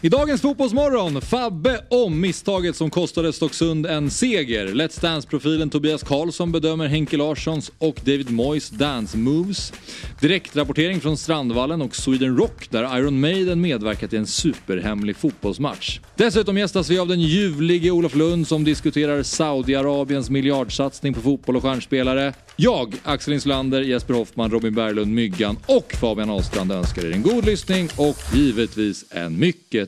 I dagens Fotbollsmorgon, Fabbe om misstaget som kostade Stocksund en seger. Let's Dance-profilen Tobias Karlsson bedömer Henke Larssons och David Moyes dance moves. Direktrapportering från Strandvallen och Sweden Rock där Iron Maiden medverkat i en superhemlig fotbollsmatch. Dessutom gästas vi av den ljuvlige Olof Lund som diskuterar Saudiarabiens miljardsatsning på fotboll och stjärnspelare. Jag, Axel Insulander, Jesper Hoffman, Robin Berglund, Myggan och Fabian Ahlstrand önskar er en god lyssning och givetvis en mycket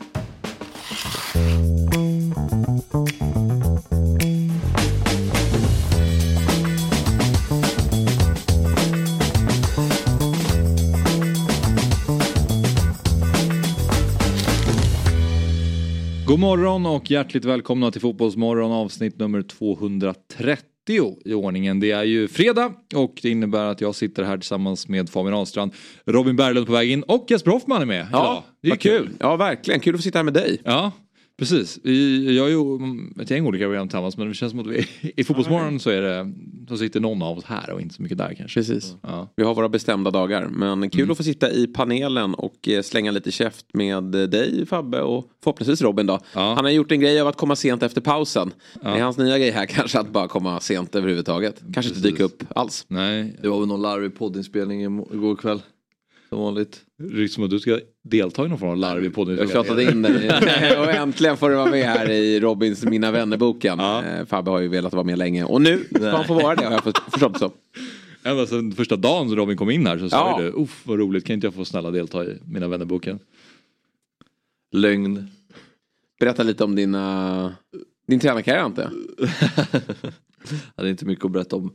Morgon och hjärtligt välkomna till Fotbollsmorgon avsnitt nummer 230 i ordningen. Det är ju fredag och det innebär att jag sitter här tillsammans med Fabian Ahlstrand, Robin Berglund på väg in och Jesper Hoffman är med Ja, idag. Det är vad kul. Ja, verkligen. Kul att få sitta här med dig. Ja, precis. Vi gör ju ett gäng olika program tillsammans men det känns som att vi, i Fotbollsmorgon så är det, så sitter någon av oss här och inte så mycket där kanske. Precis. Ja. Vi har våra bestämda dagar. Men kul Mm. att få sitta i panelen och eh, slänga lite käft med eh, dig Fabbe och förhoppningsvis Robin då. Ja. Han har gjort en grej av att komma sent efter pausen. Det är hans nya grej här kanske att bara komma sent överhuvudtaget. Kanske inte dyka upp alls. Nej, Det var väl någon larvig poddinspelning igår kväll. Som vanligt. är som att du ska delta i någon form av larvig podd. Jag tjatade in dig och äntligen får du vara med här i Robins Mina vänner-boken. Ja. Eh, Fabbe har ju velat vara med länge och nu ska han få vara det har jag för- förstått så. Ända sedan första dagen som Robin kom in här så sa Ja. du uff vad roligt kan inte jag få snälla delta i Mina vännerboken. Lögn. Berätta lite om dina, din tränarkarriär inte? Hade inte mycket att berätta om.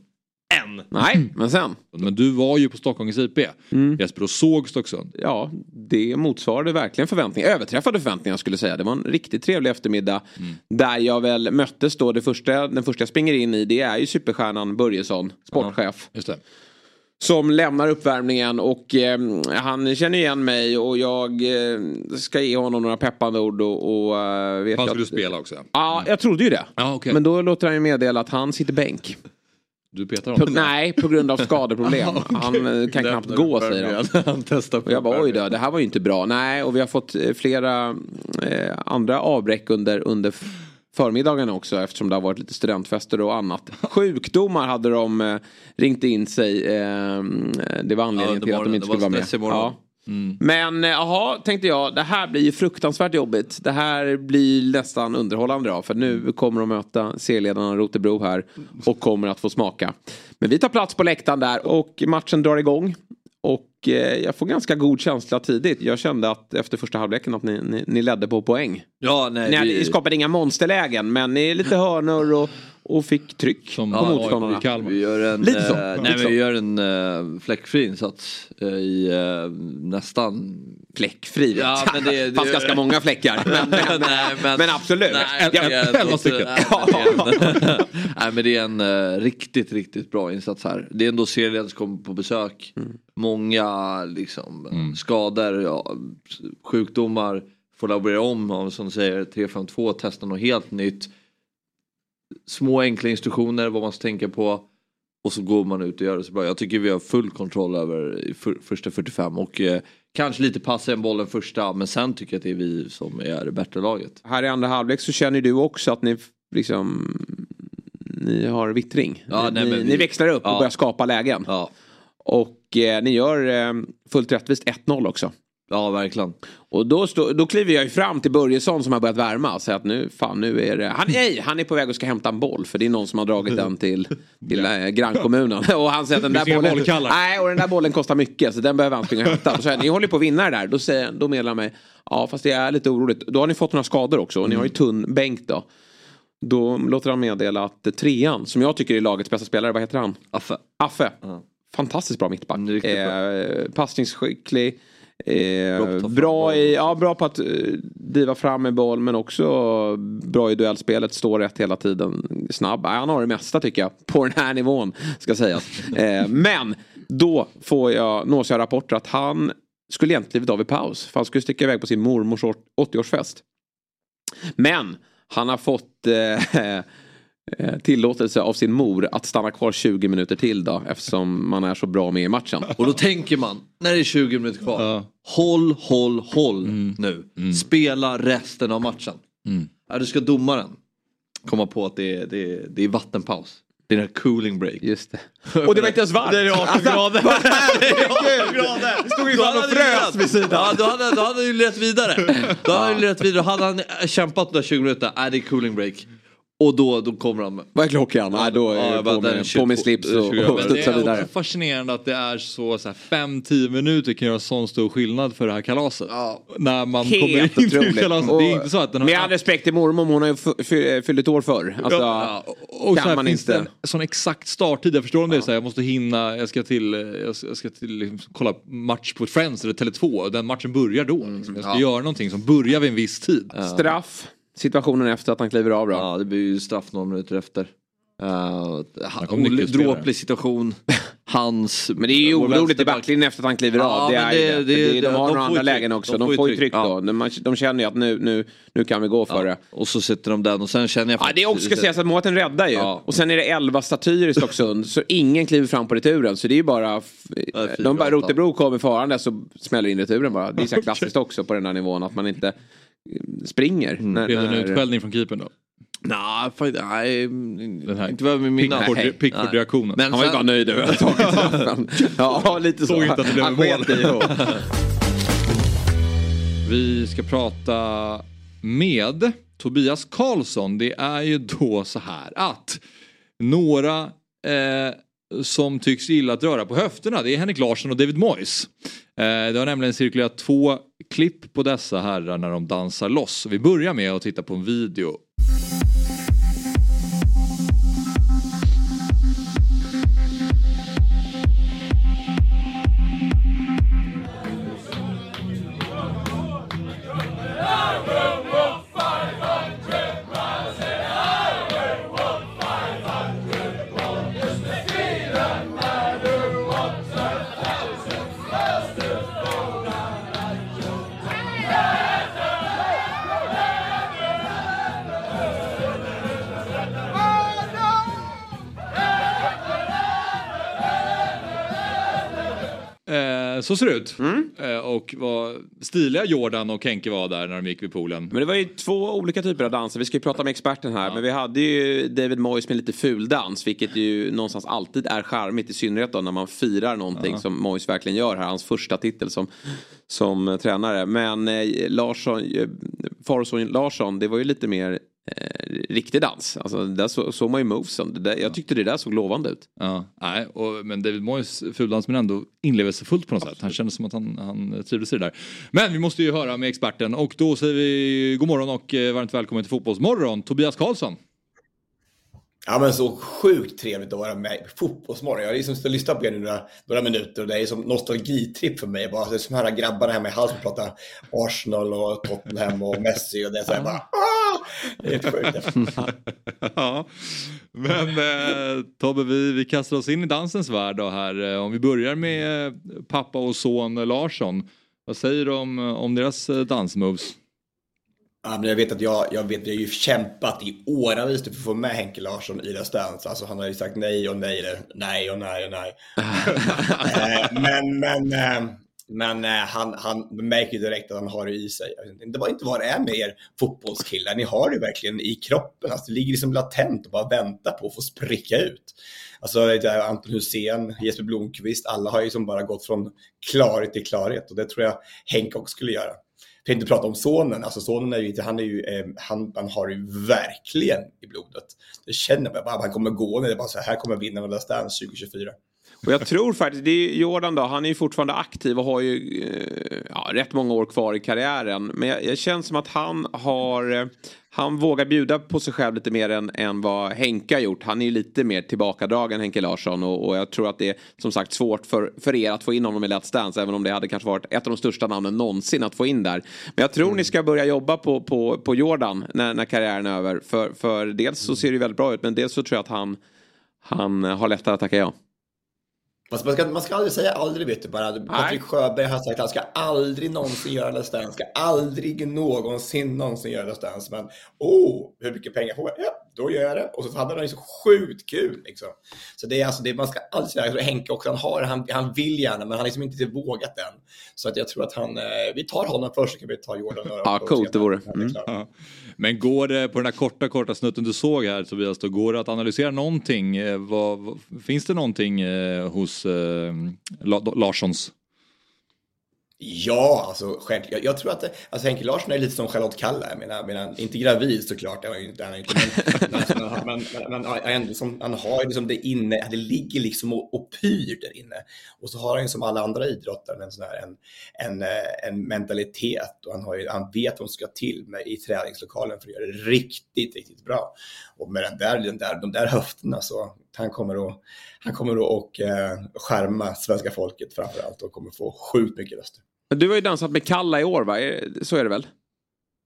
Än! Nej, men sen. Men du var ju på Stockholms IP. Jesper och såg Stocksund. Ja, det motsvarade verkligen förväntningar. Överträffade förväntningar skulle jag säga. Det var en riktigt trevlig eftermiddag. Där jag väl möttes då. Det första, den första jag springer in i det är ju superstjärnan Börjesson, sportchef. Just det. Som lämnar uppvärmningen och eh, han känner igen mig och jag eh, ska ge honom några peppande ord och, och eh, vet Han skulle att- spela också. Ja, jag trodde ju det. Ja, okej. Men då låter han ju meddela att han sitter bänk. Du petar På, honom. nej, på grund av skadeproblem. Han eh, kan knappt gå säger han. han. testar Och jag bara oj då, det här var ju inte bra. Nej, och vi har fått eh, flera eh, andra avbräck under, under f- förmiddagarna också eftersom det har varit lite studentfester och annat. Sjukdomar hade de eh, ringt in sig. Eh, det var anledningen Ja, till under att de inte Det skulle var vara med. stress Ja. Men eh, jaha, tänkte jag, det här blir ju fruktansvärt jobbigt. Det här blir nästan underhållande då. För nu kommer de möta C-ledarna Rotebro här och kommer att få smaka. Men vi tar plats på läktaren där och matchen drar igång. Och eh, jag får ganska god känsla tidigt. Jag kände att efter första halvleken att ni, ni, ni ledde på poäng. Ja, nej. Ni vi- skapade inga monsterlägen men ni är lite hörnor och, och fick tryck Som på motståndarna. Kalmar. Vi gör en, Lite så, eh, nej, men så. vi gör en uh, fläckfri insats eh, i eh, nästan... Fläckfri. Ja, men det- det fanns det- ganska många fläckar. Men, men, Nej, men, men- absolut. Nej, Jag- det är en- elva stycken. Nej, men det är en- eh, riktigt, riktigt bra insats här. Det är ändå serieledare som kommer på besök. Många liksom skador, ja, sjukdomar. Får laborera om, ja, som du säger, 352, testa något helt nytt. Små enkla instruktioner vad man ska tänka på. Och så går man ut och gör det så bra. Jag tycker vi har full kontroll över för, första 45 och eh, kanske lite passa en bollen första men sen tycker jag att det är vi som är det bättre laget. Här i andra halvlek så känner du också att ni liksom ni har vittring. Ja, nej, ni, men vi- ni växlar upp och Ja. börjar skapa lägen. Ja, Och eh, ni gör eh, fullt rättvist 1-0 också. Ja verkligen. Och då, stå, då kliver jag ju fram till Börjesson som har börjat värma och säger att nu, fan nu är det... Han, nej, han är på väg och ska hämta en boll för det är någon som har dragit den till, till äh, grannkommunen. Och han säger att den där bollen... Nej, och den där bollen kostar mycket så den behöver han springa och hämta. Och så jag, ni håller på att vinna det där. Då, säger, då meddelar han mig, ja fast det är lite oroligt. Då har ni fått några skador också och ni har ju tunn bänk då. Då låter han meddela att trean, som jag tycker är lagets bästa spelare, vad heter han? Affe. Affe. Fantastiskt bra mittback. Mm. Eh, passningsskicklig. Bra Eh, bra, i, ja, bra på att eh, driva fram med boll men också bra i duellspelet, står rätt hela tiden, snabb. Ja, han har det mesta tycker jag på den här nivån ska sägas. Eh, men då får jag, nås jag rapporter att han skulle egentligen klivit av i paus för han skulle sticka iväg på sin mormors 80-årsfest. Men Han har fått eh, tillåtelse av sin mor att stanna kvar 20 minuter till då eftersom man är så bra med i matchen. Och då tänker man, när det är 20 minuter kvar. Ja. Håll, håll, håll Mm. nu. Spela resten av matchen. Ja, du ska domaren komma på att det är, det är, det är vattenpaus. Det är den här cooling break. Just det. Och det var inte ens varmt. Det är 18 grader. vad herregud. Det stod ju fan och frös vid sidan. Ja, då hade, då hade han ju lett vidare. Då hade han ju lett vidare. Hade han kämpat de där 20 minuterna, nej det är cooling break. Och då, då kommer han. Vad är klockan? Nej, då är Ja, på, med, 20 på med slips och, 20 och Men det är vidare. också fascinerande att det är så, så 5-10 minuter kan göra sån stor skillnad för det här kalaset. Ja. När man Helt kommer in otroligt. kalaset. Och Det är inte så att den har... Med all respekt till mormor, hon har ju fyllt ett år förr. Alltså, Ja, och så kan här man finns inte. det en sån exakt starttid. Jag förstår om det är så här, jag måste hinna, jag ska till, jag ska, jag ska till liksom, kolla match på Friends eller Tele2 och den matchen börjar då. Liksom. Jag ska ja. göra någonting som börjar vid en viss tid. Straff, situationen efter att han kliver av då. Ja, det blir ju straff några minuter efter. Uh, Där dråplig situation. Hans... Men det är ju oroligt i backlinjen efter att han kliver Ja, av. Det är det- det, det- det, de har de några andra lägen också. De De, får ju tryck, tryck ja. då. De, de känner ju att nu, nu, nu kan vi gå för det. Och så sätter de den och sen känner jag Ja, det är också ska sägas att målvakten räddar ju. Ja. Och sen är det 11 statyer i Stocksund. så ingen kliver fram på returen. Så det är ju bara... Ja, de bara, Rotebro kommer farande så smäller in returen bara. Det är så klassiskt också på den här nivån att man inte springer. när, Blev det en utskällning från keepern då? Nej, faktiskt, nej. Här Inte vad jag Nej. Pickford-reaktionen. Han var ju bara nöjd över att ha tagit straffen. Ja, lite så. Såg inte att det blev mål. Vi ska prata med Tobias Karlsson. Det är ju då så här att några eh, som tycks gilla att röra på höfterna det är Henrik Larsson och David Moyes. Eh, det har nämligen cirkulerat två klipp på dessa herrar när de dansar loss. Vi börjar med att titta på en video. Så ser det ut. Eh, och vad stiliga Jordan och Henke var där när de gick vid poolen. Men det var ju två olika typer av danser. Vi ska ju prata med experten här. Men vi hade ju David Moyes med lite fuldans. Vilket ju någonstans alltid är charmigt. I synnerhet då när man firar någonting som Moyes verkligen gör här. Hans första titel som, som tränare. Men eh, Larsson, eh, Farson Larsson, det var ju lite mer eh, riktig dans. Alltså där så, såg man ju movesen. Där, jag tyckte det där såg lovande ut. Ja, nej, och, men David Moyes fuldans men ändå inlevelsefullt på något sätt. Han kände som att han, han trivdes i det där. Men vi måste ju höra med experten och då säger vi god morgon och eh, varmt välkommen till Fotbollsmorgon, Tobias Karlsson. Ja men så sjukt trevligt att vara med i Fotbollsmorgon. Jag har liksom lyssnat på er nu några, några minuter och det är som nostalgitripp för mig. Bara, det är som här grabbarna hemma i Hallsberg pratar Arsenal och Tottenham och Messi och det är så här bara! Ah! Det är helt sjukt. ja, men eh, Tobbe, vi, vi kastar oss in i dansens värld då här. Eh, om vi börjar med eh, pappa och son Larsson. Vad säger du om, eh, om deras dansmoves? Ja, men jag vet att jag, jag vet, jag har ju kämpat i åravis för att få med Henke Larsson i Let's Dance. Alltså han har ju sagt nej och nej, eller nej och nej och nej. Eh, men men, eh, men eh, han, han märker ju direkt att han har det i sig. Jag vet inte, vad det är med er fotbollskillar. Ni har det verkligen i kroppen. Alltså, det ligger liksom latent och bara väntar på att få spricka ut. Alltså det Anton Hussein, Jesper Blomqvist, alla har ju som bara gått från klarhet till klarhet och det tror jag Henke också skulle göra kan inte prata om sonen, alltså sonen är ju inte, han är ju, eh, han, han har ju verkligen i blodet. Det känner man bara, han kommer gå när det är bara så här, här kommer vinnaren av Let's Dance 2024. Och jag tror faktiskt, det är Jordan då, han är ju fortfarande aktiv och har ju eh, ja, rätt många år kvar i karriären. Men jag, jag känns som att han har, eh, han vågar bjuda på sig själv lite mer än, än vad Henke har gjort. Han är ju lite mer tillbakadragen Henke Larsson och, och jag tror att det är som sagt svårt för, för er att få in honom i Let's Dance. Även om det hade kanske varit ett av de största namnen någonsin att få in där. Men jag tror ni ska börja jobba på, på, på Jordan när, när karriären är över. För, för dels så ser det ju väldigt bra ut men dels så tror jag att han, han har lättare att tacka ja. Man ska, man ska aldrig säga aldrig, vet du bara. Patrik Sjöberg har sagt att han ska aldrig någonsin göra Let's Dance. Ska aldrig någonsin någonsin göra Let's Dance. Men oh, hur mycket pengar får jag? Ja, då gör jag det. Och så hade han ju så sjukt kul liksom. Så det är alltså, det, man ska aldrig säga, jag tror Henke också, han har, han, han vill gärna, men han har liksom inte vågat än. Så att jag tror att han, eh, vi tar honom först så kan vi ta Jordan. Ja, coolt det vore. Mm. Ja. Men går det på den här korta, korta snutten du såg här Tobias, då går det att analysera någonting? Eh, vad, finns det någonting eh, hos eh, Larssons? Ja, alltså självklart. Jag, jag, tror att det, alltså Henke Larsson är lite som Charlotte Kalla. Jag menar, menar inte gravid såklart, det är han ju inte. Men, men, men, men, som, han har ju liksom det inne, det ligger liksom och, och pyr där inne. Och så har han ju som alla andra idrottare en, sån här, en, en, eh, en mentalitet och han, har ju, han vet vad som ska till med, i träningslokalen för att göra det riktigt, riktigt bra. Och med den där, den där, de där höfterna så han kommer att, han kommer att och, eh, skärma svenska folket framför allt och kommer få sjukt mycket röster. Du har ju dansat med Kalla i år va? Så är det väl?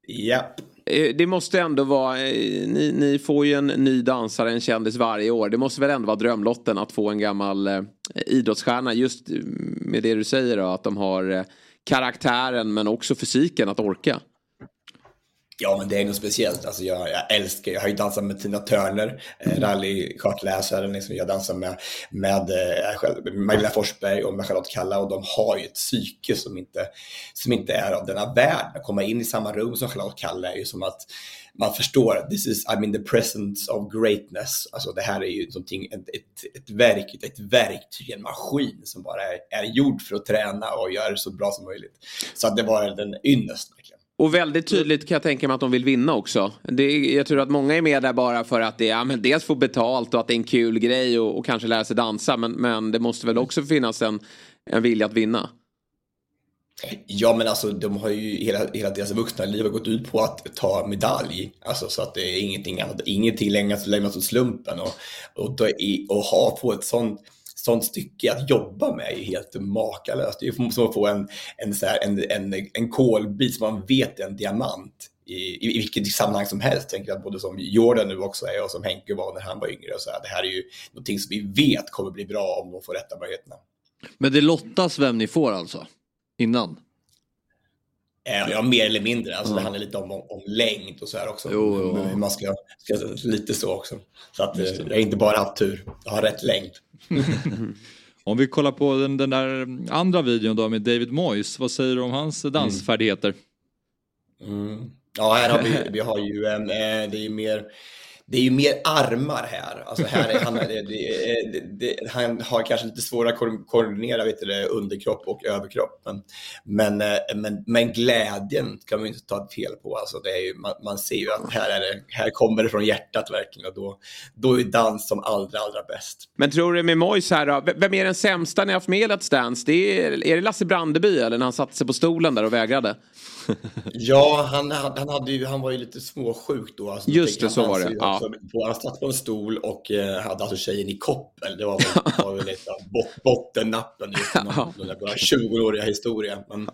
Ja. Eh, det måste ändå vara, eh, ni, ni, får ju en ny dansare, en kändis varje år. Det måste väl ändå vara drömlotten att få en gammal eh, idrottsstjärna. Just med det du säger då, att de har eh, karaktären men också fysiken att orka. Ja, men det är något speciellt. Alltså jag, jag älskar, jag har ju dansat med Tina Turner, eh, mm. rallykartläsaren. Liksom jag dansar med, med eh, Magdalena Forsberg och med Charlotte Kalla och de har ju ett psyke som inte, som inte är av denna värld. Att komma in i samma rum som Charlotte Kalla är ju som att man förstår, this is, I mean the presence of greatness. Alltså det här är ju någonting, ett, ett, ett verk, ett verktyg, en maskin som bara är, är gjord för att träna och göra det så bra som möjligt. Så att det var en ynnest verkligen. Och väldigt tydligt kan jag tänka mig att de vill vinna också. Det är, jag tror att många är med där bara för att det är, ja, men dels få betalt och att det är en kul grej och, och kanske lära sig dansa. Men, men det måste väl också finnas en, en vilja att vinna. Ja, men alltså de har ju hela, hela deras vuxna liv har gått ut på att ta medalj. Alltså så att det är ingenting annat, ingenting längre lämnas åt slumpen och, och, och ha på ett sånt sånt stycke att jobba med är helt makalöst. Det är som att få en, en, så här, en, en, en kolbit som man vet är en diamant i, i, vilket sammanhang som helst. Jag tänker att både som Jordan nu också är och som Henke var när han var yngre. Och så här, det här är ju någonting som vi vet kommer bli bra om de får rätta möjligheterna. Men det lottas vem ni får alltså? Innan? Ja, mer eller mindre. Alltså, mm. Det handlar lite om, om, längd och så här också. Jo, jo. Man ska, ska, lite så också. Så att jag har inte bara haft tur, jag har rätt längd. om vi kollar på den, den, där andra videon då med David Moyes, vad säger du om hans dansfärdigheter? Mm. Ja, här har vi, vi har ju en, eh, det är mer det är ju mer armar här. Alltså här är, han, det, det, det, han har kanske lite svårare att koordinera vet du, underkropp och överkropp. Men, men, eh, men, men glädjen kan man ju inte ta fel på. Alltså det är ju, man, man ser ju att här, är det, här kommer det från hjärtat verkligen och då, då är dans som allra, allra bäst. Men tror du med Mojs här då, vem är den sämsta ni har haft med i Let's Dance? Det är, är det Lasse Brandeby eller när han satte sig på stolen där och vägrade? Ja, han, han, hade ju, han var ju lite småsjuk då. Alltså, Just det, så var det. Ja. På, han satt på en stol och eh, hade alltså tjejen i koppel. Det var väl, var väl lite bot, bottennappen just ja. den där 20-åriga historia. Men,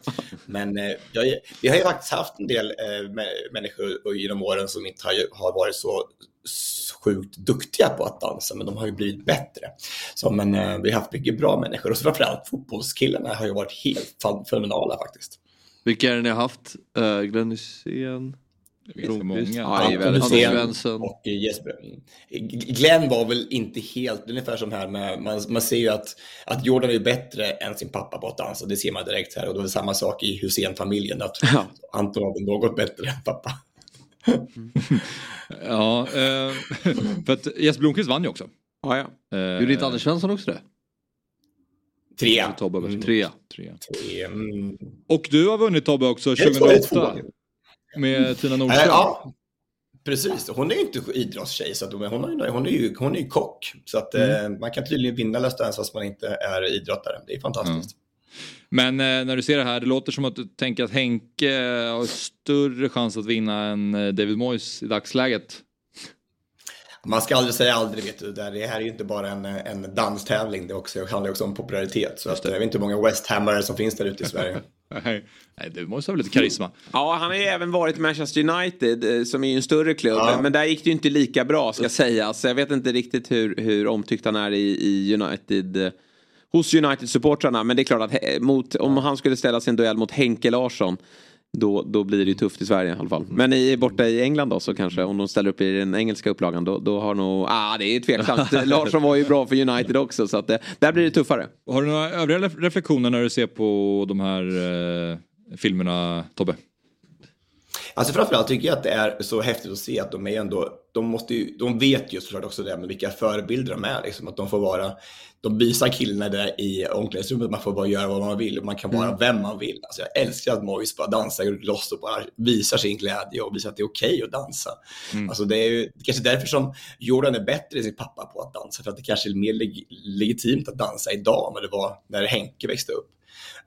men eh, jag, vi har ju faktiskt haft en del eh, människor genom åren som inte har, har varit så sjukt duktiga på att dansa, men de har ju blivit bättre. Så, men eh, vi har haft mycket bra människor och framförallt fotbollskillarna har ju varit helt fenomenala faktiskt. Vilka är det ni har haft? Uh, Glenn Hysén? Ja, Hysén och Jesper. Glenn var väl inte helt, ungefär som här med, man, man ser ju att, att Jordan är bättre än sin pappa på att dansa, det ser man direkt här. Och det var samma sak i Hussein-familjen, att ja. Anton var något bättre än pappa. ja, eh, för att Jesper Blomqvist vann ju också. Ja, ja. Eh, Gjorde inte Anders Svensson också det? Trea. Tobbe mm. Trea. Trea. Mm. Och du har vunnit Tobbe också 2008. Med Tina Nordström. Äh, ja, precis. Hon är ju inte idrottstjej, så att hon, är, hon, är ju, hon är ju kock. Så att mm. eh, man kan tydligen vinna Let's Dance fast man inte är idrottare. Det är fantastiskt. Mm. Men eh, när du ser det här, det låter som att du tänker att Henke har större chans att vinna än eh, David Moyes i dagsläget. Man ska aldrig säga aldrig, vet du. Det här är ju inte bara en, en danstävling, det, också, det handlar också om popularitet. Så att, jag vet inte hur många West Hammare som finns där ute i Sverige. Nej, du måste ha lite karisma. Ja, han har ju även varit i Manchester United, eh, som är ju en större klubb. Ja. Men där gick det ju inte lika bra, ska sägas. Jag vet inte riktigt hur, hur omtyckt han är i, i United hos United-supportrarna. Men det är klart att he- mot, om han skulle ställa sin duell mot Henke Larsson. Då, då blir det ju tufft i Sverige i alla fall. Men i, borta i England då så kanske om de ställer upp i den engelska upplagan då, då har nog, ah det är tveksamt. Larsson var ju bra för United också så att det, där blir det tuffare. Har du några övriga ref- reflektioner när du ser på de här eh, filmerna, Tobbe? Alltså framförallt tycker jag att det är så häftigt att se att de är ändå, de måste ju, de vet ju såklart också det med vilka förebilder de är, liksom, att de får vara, de visar killarna där i omklädningsrummet man får bara göra vad man vill man kan vara vem man vill. Alltså jag älskar att Mois bara dansar loss och bara visar sin glädje och visar att det är okej att dansa. Alltså det är ju kanske därför som Jordan är bättre än sin pappa på att dansa, för att det kanske är mer leg legitimt att dansa idag än det var när Henke växte upp.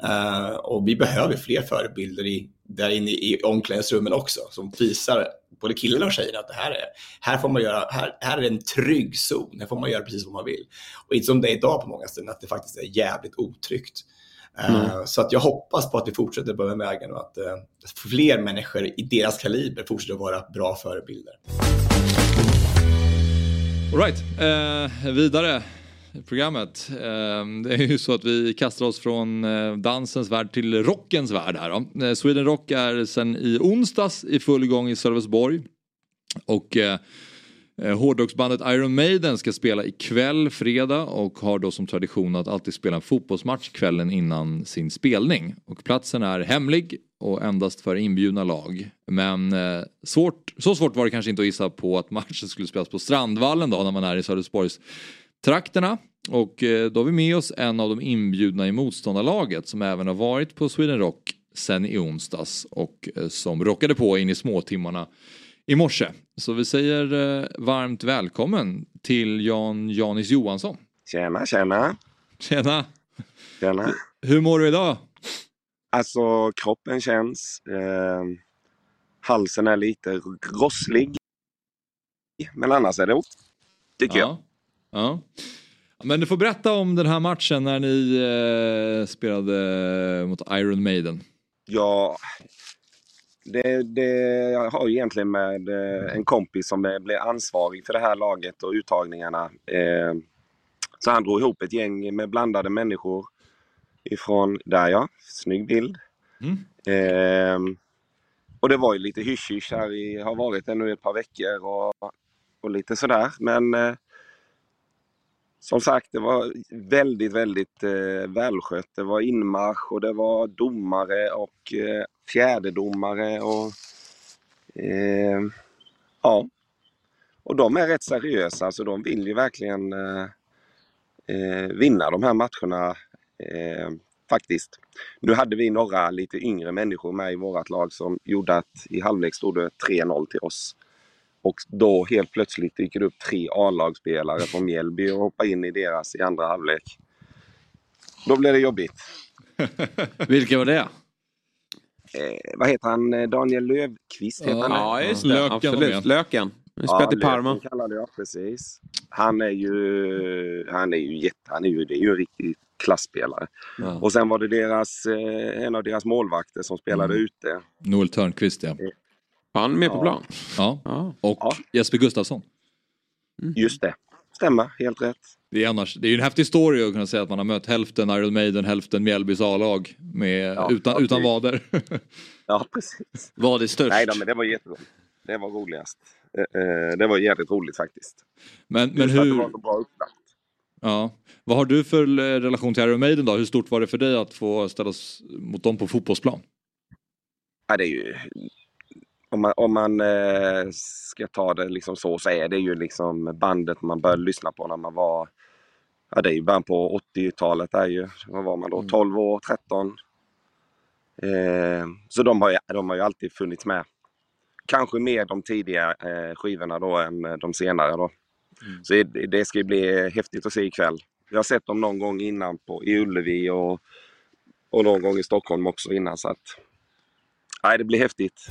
Eh, och vi behöver fler förebilder i, där inne i omklädningsrummen också, som visar både killarna och tjejerna att det här är, här får man göra, här, här är en trygg zon, här får man göra precis vad man vill. Och inte som det är idag på många ställen, att det faktiskt är jävligt otryggt. Eh, Så att jag hoppas på att vi fortsätter på den vägen och att eh, fler människor i deras kaliber fortsätter att vara bra förebilder. Alright, eh, vidare programmet. Ehm, det är ju så att vi kastar oss från eh, dansens värld till rockens värld här då. Eh, Sweden Rock är sen i onsdags i full gång i Sölvesborg. Och eh, hårdrocksbandet Iron Maiden ska spela ikväll, fredag och har då som tradition att alltid spela en fotbollsmatch kvällen innan sin spelning. Och platsen är hemlig och endast för inbjudna lag. Men eh, svårt, så svårt var det kanske inte att gissa på att matchen skulle spelas på Strandvallen då när man är i Sölvesborgs trakterna. Och eh, då har vi med oss en av de inbjudna i motståndarlaget som även har varit på Sweden Rock sen i onsdags och eh, som rockade på in i småtimmarna i morse. Så vi säger eh, varmt välkommen till Jan Janis Johansson. Tjena, tjena. Tjena! tjena. Hur mår du idag? Alltså kroppen känns. Eh, halsen är lite rosslig. Men annars är det ok, tycker jag. Ja. Men du får berätta om den här matchen när ni eh, spelade mot Iron Maiden. Ja, det, det jag har ju egentligen med eh, en kompis som blev ansvarig för det här laget och uttagningarna. Eh, så han drog ihop ett gäng med blandade människor ifrån, där ja, snygg bild. Mm. Eh, och det var ju lite hysch här i, har varit det nu ett par veckor och, och lite sådär. Men eh, som sagt, det var väldigt, väldigt eh, välskött. Det var inmarsch och det var domare och eh, fjärdedomare och eh, ja. Och de är rätt seriösa, så de vill ju verkligen eh, eh vinna de här matcherna eh, faktiskt. Nu hade vi några lite yngre människor med i vårt lag som gjorde att i halvlek stod det 3-0 till oss. Och då helt plötsligt dyker det upp tre A-lagsspelare från Mjällby och hoppar in i deras i andra halvlek. Då blev det jobbigt. Vilka var det? Eh, vad heter han? Eh, Daniel Lövqvist heter han. Ja, just det. Löken Absolut. Löken. Spelat i Parma. Löken kallade jag, precis. Han är ju, han är ju jätte, han är ju, det är ju en riktig klassspelare. Ja. Och sen var det deras, eh, en av deras målvakter som spelade Mm. ute. Noel Törnqvist ja. Var han med på Ja. plan? ja. Ja. Och Ja. Jesper Gustafsson. Just det. Stämmer, helt rätt. Det är, annars, det är ju en häftig story att kunna säga att man har mött hälften Iron Maiden, hälften Mjällbys A-lag utan, utan vader. Ja, precis. Var det störst? Nej då, men det var jätteroligt. Det var roligast. Eh, eh, Det var jävligt roligt faktiskt. men, men Just att det hur, var så bra upplagt. ja, vad har du för eh, relation till Iron Maiden då? Hur stort var det för dig att få ställas mot dem på fotbollsplan? Ja, det är ju... Om man, om man eh, ska ta det liksom så, så är det ju liksom bandet man började lyssna på när man var... Ja, det är ju början på 80-talet. Är ju, vad var man då? 12 år, 13? Eh, så de har, ju, de har ju alltid funnits med. Kanske mer de tidiga eh, skivorna då än eh, de senare då. Så det, det ska ju bli häftigt att se ikväll. Jag har sett dem någon gång innan på, i Ullevi och, och någon gång i Stockholm också innan. Så att, nej, det blir häftigt.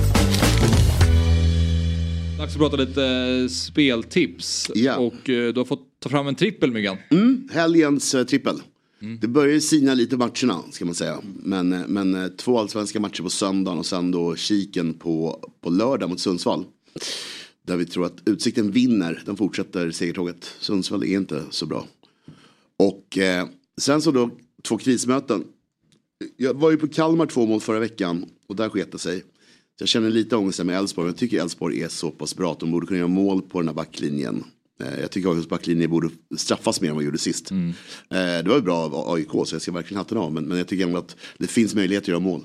Dags att prata lite eh, speltips. Ja. Och eh, du har fått ta fram en trippel Myggan. Mm, helgens eh, trippel. Det börjar ju sina lite matcherna ska man säga. Men, men två allsvenska matcher på söndagen och sen då kiken på, på lördag mot Sundsvall. Där vi tror att Utsikten vinner. De fortsätter segertåget. Sundsvall är inte så bra. Och eh, sen så då två krismöten. Jag var ju på Kalmar två mål förra veckan och där sket det sig. Jag känner lite ångest med Elfsborg. men Jag tycker Elfsborg är så pass bra att de borde kunna göra mål på den här backlinjen. Eh, Jag tycker AIKs backlinje borde straffas mer än vad de gjorde sist. Eh, Det var ju bra av AIK så jag ska verkligen hatten av. Men, men jag tycker ändå att det finns möjlighet att göra mål.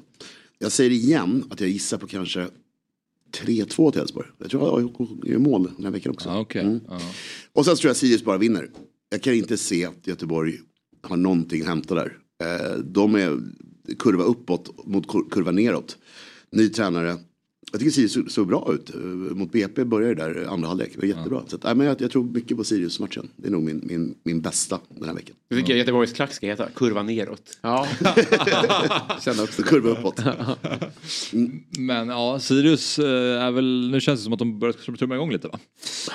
Jag säger igen att jag gissar på kanske 3-2 till Elfsborg. Jag tror att AIK gör mål den här veckan också. Ah, okej. Mm. Ja. Och sen tror jag Sirius bara vinner. Jag kan inte se att Göteborg har någonting att hämta där. Eh, De är kurva uppåt mot kur- kurva neråt. Ny tränare. Jag tycker Sirius såg- såg bra ut. Eh, Mot BP började det där andra halvlek. Det var jättebra. Så att, nej, men jag, jag tror mycket på Sirius-matchen. Det är nog min, min, min bästa den här veckan. Det tycker jag Göteborgs klack ska heta. Kurva neråt. Ja. Känner också. Kurva uppåt. Men ja, Sirius eh, är väl, nu känns det som att de börjar trumma igång lite va?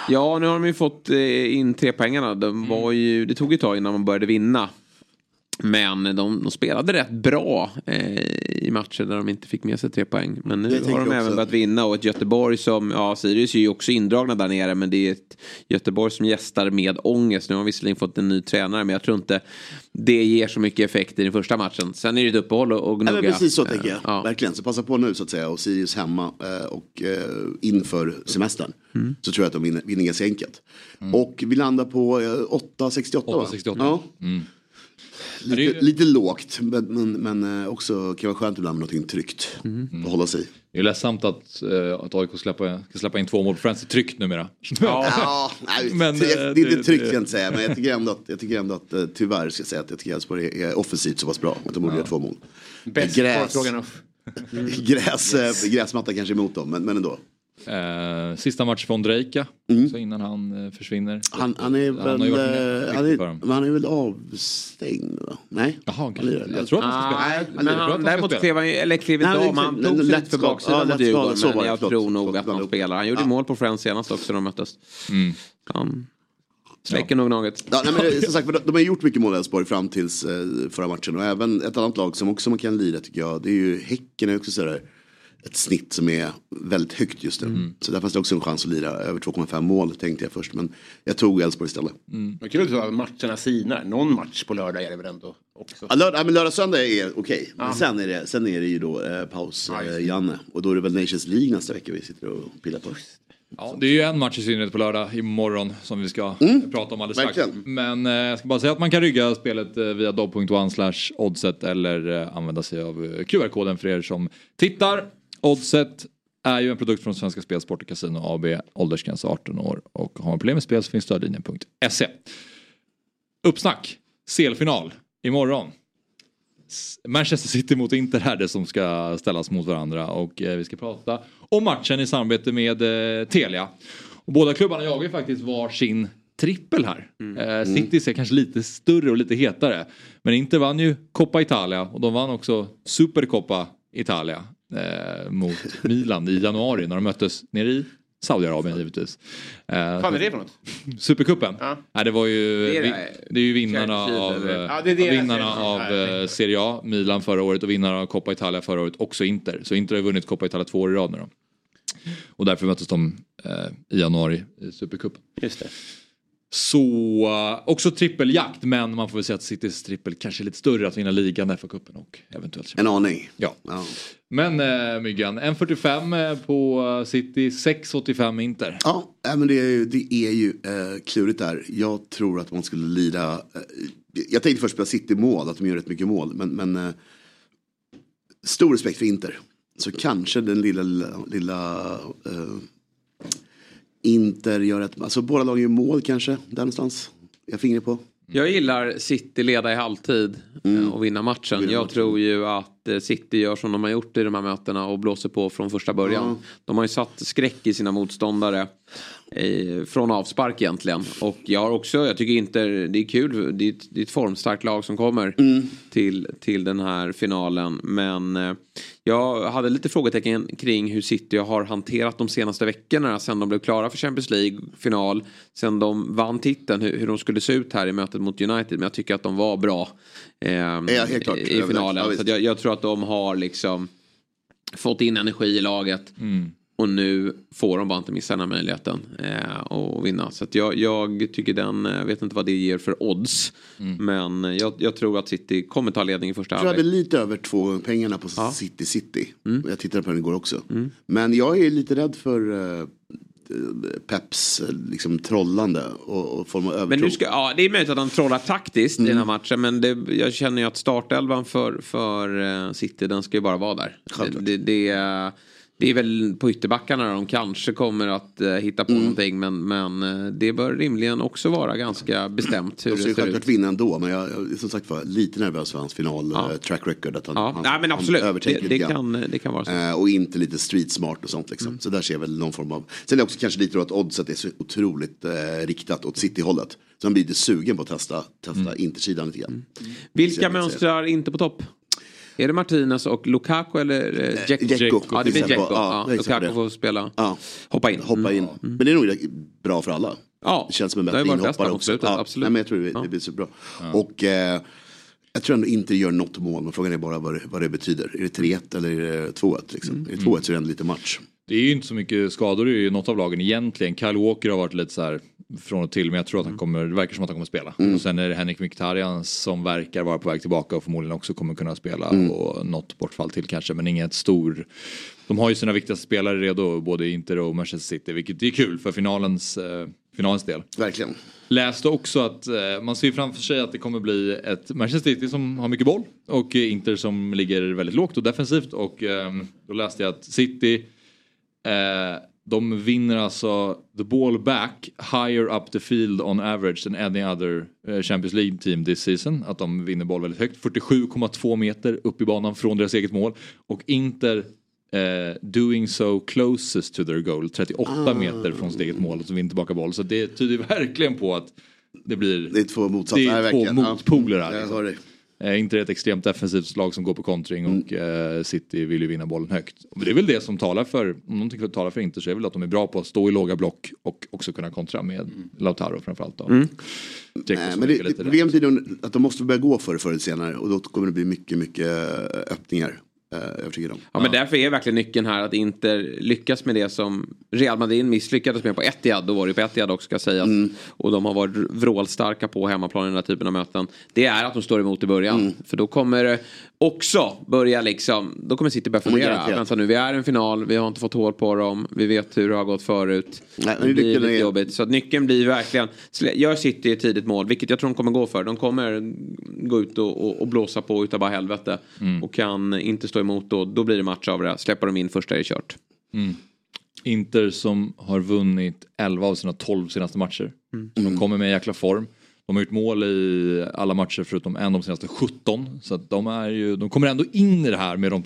Ja, nu har de ju fått eh, in tre poängarna. De var ju, det tog ett tag innan man började vinna. Men de, de spelade rätt bra eh, i matcher där de inte fick med sig tre poäng. Men nu har de även börjat vinna och ett Göteborg som, ja Sirius är ju också indragna där nere men det är ett Göteborg som gästar med ångest. Nu har de visserligen fått en ny tränare men jag tror inte det ger så mycket effekt i den första matchen. Sen är det ett uppehåll och, och gnugga. Nej, men precis så Eh, tänker jag. Ja. Verkligen. Så passa på nu så att säga. Och Sirius hemma eh, och eh, inför semestern. Mm. Så tror jag att de vinner, vinner ganska enkelt. Och vi landar på eh, 8,68 va? 8,68. Ja. Mm. Lite, Det är ju- lite lågt. Men, men, men eh, också kan vara skönt ibland med någonting tryggt. Mm. Att hålla sig i. Det är ledsamt att, eh, att AIK släppa, ska släppa in två mål på Friends. Det är tryggt numera. Ja, nej, Men, det, eh, det är inte det- tryggt kan jag inte säga. Men jag tycker ändå att, jag tycker ändå att eh, tyvärr ska jag säga att jag tycker Elfsborg är, är offensivt så pass bra. Att de borde göra två mål. Bäst Gräs. Gräs, eh, Gräsmatta kanske emot dem, men, men ändå. Eh, sista match för Ondrejka. Så innan han eh, försvinner. Mm. Han, han är har väl, ju varit eh, han är, han är väl avstängd va? Nej? Jaha, Han kanske. Jag tror att han ska spela. Nej, Jag men han, ska däremot klev han ju- eller klev inte det av. Han lätt tog sig lite för Ja, baksidan lätt mot Djurgården. Men jag Förlåt, tror nog förlåt, att han spelar. Han gjorde Ja. mål på Friends senast också när de möttes. Mm. Han släcker nog Gnaget. Ja, nej, men, som sagt, de, de har gjort mycket mål Elfsborg fram tills eh, förra matchen. Och även ett annat lag som också man kan lira tycker jag. Det är ju Häcken är också sådär ett snitt som är väldigt högt just nu. Så där fanns det också en chans att lira över 2,5 mål tänkte jag först. Men jag tog Elfsborg istället. Men kul att matcherna sinar. Någon match på lördag är det väl ändå också. Ja, lördag, men lördag söndag är okej. Men sen är, det, sen är det ju då eh, paus, eh, Janne. Och då är det väl Nations League nästa vecka vi sitter och pillar på. Ja, det är ju en match i synnerhet på lördag imorgon som vi ska prata om alldeles strax. Men eh, jag ska bara säga att man kan rygga spelet eh, via dobb.one slash oddset eller eh, använda sig av eh, QR-koden för er som tittar. Oddset är ju en produkt från Svenska Spel, Sport och Casino AB, åldersgräns 18 år och har man problem med spel så finns stödlinjen.se. Uppsnack, CL-final imorgon. Manchester City mot Inter är det som ska ställas mot varandra och eh, vi ska prata om matchen i samarbete med eh, Telia. Och båda klubbarna jagar ju faktiskt var sin trippel här. Eh, City ser kanske lite större och lite hetare. Men Inter vann ju Coppa Italia och de vann också Supercoppa Italia eh, mot Milan i januari när de möttes nere i Saudiarabien givetvis. Eh, Vad fan är det för något? Supercupen? Ja. Nej, det var ju, Det är det. det är ju vinnarna Chelsea, av, eller? eh, Ja, det vinnarna av Ja, eh. Serie A, Milan förra året och vinnarna av Coppa Italia förra året, också Inter. Så Inter har vunnit Coppa Italia två år i rad nu då. Och därför möttes de eh, i januari i Supercupen. Just det. Så eh, också trippeljakt, men man får väl säga att Citys trippel kanske är lite större att vinna ligan, FA-cupen och eventuellt En aning. Ja. Ja. Men äh, Myggan, 1.45 på eh, City, 6.85 Inter. Ja, men det är ju, det är ju eh, klurigt där. Jag tror att man skulle lira. Eh, jag tänkte först på City-mål, att de gör rätt mycket mål. Men, men stor respekt för Inter. Så kanske den lilla, lilla, lilla Inter gör ett, alltså båda lagen gör mål kanske, där någonstans. Jag fingrar på. Jag gillar City leda i halvtid Mm. eh, och vinna matchen. Jag tror ju att eh, City gör som de har gjort i de här mötena och blåser på från första början. Ja. De har ju satt skräck i sina motståndare. Eh, från avspark egentligen. Och jag har också, jag tycker inte det är kul. Det är ett, det är ett formstarkt lag som kommer Mm. till, till den här finalen. Men eh, jag hade lite frågetecken kring hur City har hanterat de senaste veckorna sen de blev klara för Champions League-final. Sen de vann titeln, hur, hur de skulle se ut här i mötet mot United. Men jag tycker att de var bra eh, Ja, helt klart. i Ja, finalen. visst. så jag, jag tror att de har liksom fått in energi i laget. Och nu får de bara inte missa den här möjligheten eh, och vinna. Så att jag, jag tycker den, jag vet inte vad det ger för odds. Men jag, jag tror att City kommer ta ledning i första tror jag hade halvlek. lite över två gånger pengarna på City City. Mm. Jag tittade på den igår också. Men jag är lite rädd för eh, Peps eh, liksom, trollande och, och form av övertro. Men nu ska, ja, det är möjligt att han trollar taktiskt i den här matchen. Men det, jag känner ju att startelvan för, för eh, City, den ska ju bara vara där. Självklart. Det, det, är- det är väl på ytterbackarna de kanske kommer att eh, hitta på någonting. Men, men eh, det bör rimligen också vara ganska bestämt hur De ska det ser självklart ut. vinna ändå. Men jag som sagt var lite nervös för hans final Ja. eh, track record. Att han, Ja, han, nej, men absolut. Han Det- det kan- det kan vara så. Eh, och inte lite street smart och sånt liksom. Så där ser jag väl någon form av. Sen är det också kanske lite då att oddset är så otroligt eh, riktat åt City-hållet. Så han blir lite sugen på att testa, testa intersidan lite grann. Vilka jag vill mönstrar inte på topp? Är det Martinez och Lukaku eller eh, Dzeko? Dzeko. Ja, det blir Dzeko. Ja, Ja, Lukaku det. får spela. Ja. Hoppa in. Hoppa in. Men det är nog bra för alla. Ja, Det känns som en bättre inhoppare också. slutet, ja. absolut. Nej, men jag tror det, det blir så bra. Och eh, jag tror ändå inte det gör något mål. Men frågan är bara vad det, vad det betyder. Är det 3-1 eller är det 2-1? Liksom? Mm. Är det 2-1 så är det ändå lite match. Det är ju inte så mycket skador i något av lagen egentligen. Kyle Walker har varit lite så här från och till men jag tror att han kommer, det verkar som att han kommer spela. Och sen är det Henrik Mkhitaryan som verkar vara på väg tillbaka och förmodligen också kommer kunna spela och något bortfall till kanske men inget stor. De har ju sina viktigaste spelare redo både Inter och Manchester City vilket är kul för finalens, eh, finalens del. Verkligen. Läste också att eh, man ser framför sig att det kommer bli ett Manchester City som har mycket boll och Inter som ligger väldigt lågt och defensivt och eh, då läste jag att City eh, de vinner alltså the ball back higher up the field on average than any other eh, Champions League team this season. Att de vinner boll väldigt högt. 47,2 meter upp i banan från deras eget mål. Och Inter eh, doing so closest to their goal. 38 meter från sitt eget mål och så vinner tillbaka boll. Så det tyder verkligen på att det blir... Det är två motsatser. Det är två motpoler här. Liksom. Eh, Inter är ett extremt defensivt lag som går på kontring och eh, City vill ju vinna bollen högt. Men det är väl det som talar för, om någonting talar för Inter så är det väl att de är bra på att stå i låga block och också kunna kontra med Lautaro framförallt. Då. Dzeko Nej, men det, problemet är att de måste börja gå för det förr eller senare. Och då kommer det bli mycket, mycket eh, öppningar. Eh, övertygad om. Ja, men därför är verkligen nyckeln här att Inter lyckas med det som Real Madrid misslyckades med på Etihad. Då var det på Etihad också ska sägas. Och de har varit vrålstarka på hemmaplan i den här typen av möten. Det är att de står emot i början. För då kommer också börja liksom, då kommer City börja fundera. garanterat. Vänta nu, vi är en final, vi har inte fått hål på dem, vi vet hur det har gått förut. Nej, det blir lite är- jobbigt. Så att nyckeln blir verkligen, gör City ett tidigt mål, vilket jag tror de kommer gå för. De kommer gå ut och, och, och blåsa på utav bara helvete. Och kan inte stå emot då, då blir det match av det. Släpper de in första är det kört. Inter som har vunnit 11 av sina 12 senaste matcher. De kommer med en jäkla form. De har gjort mål i alla matcher förutom en de senaste 17. Så att de, är ju, de kommer ändå in i det här med de,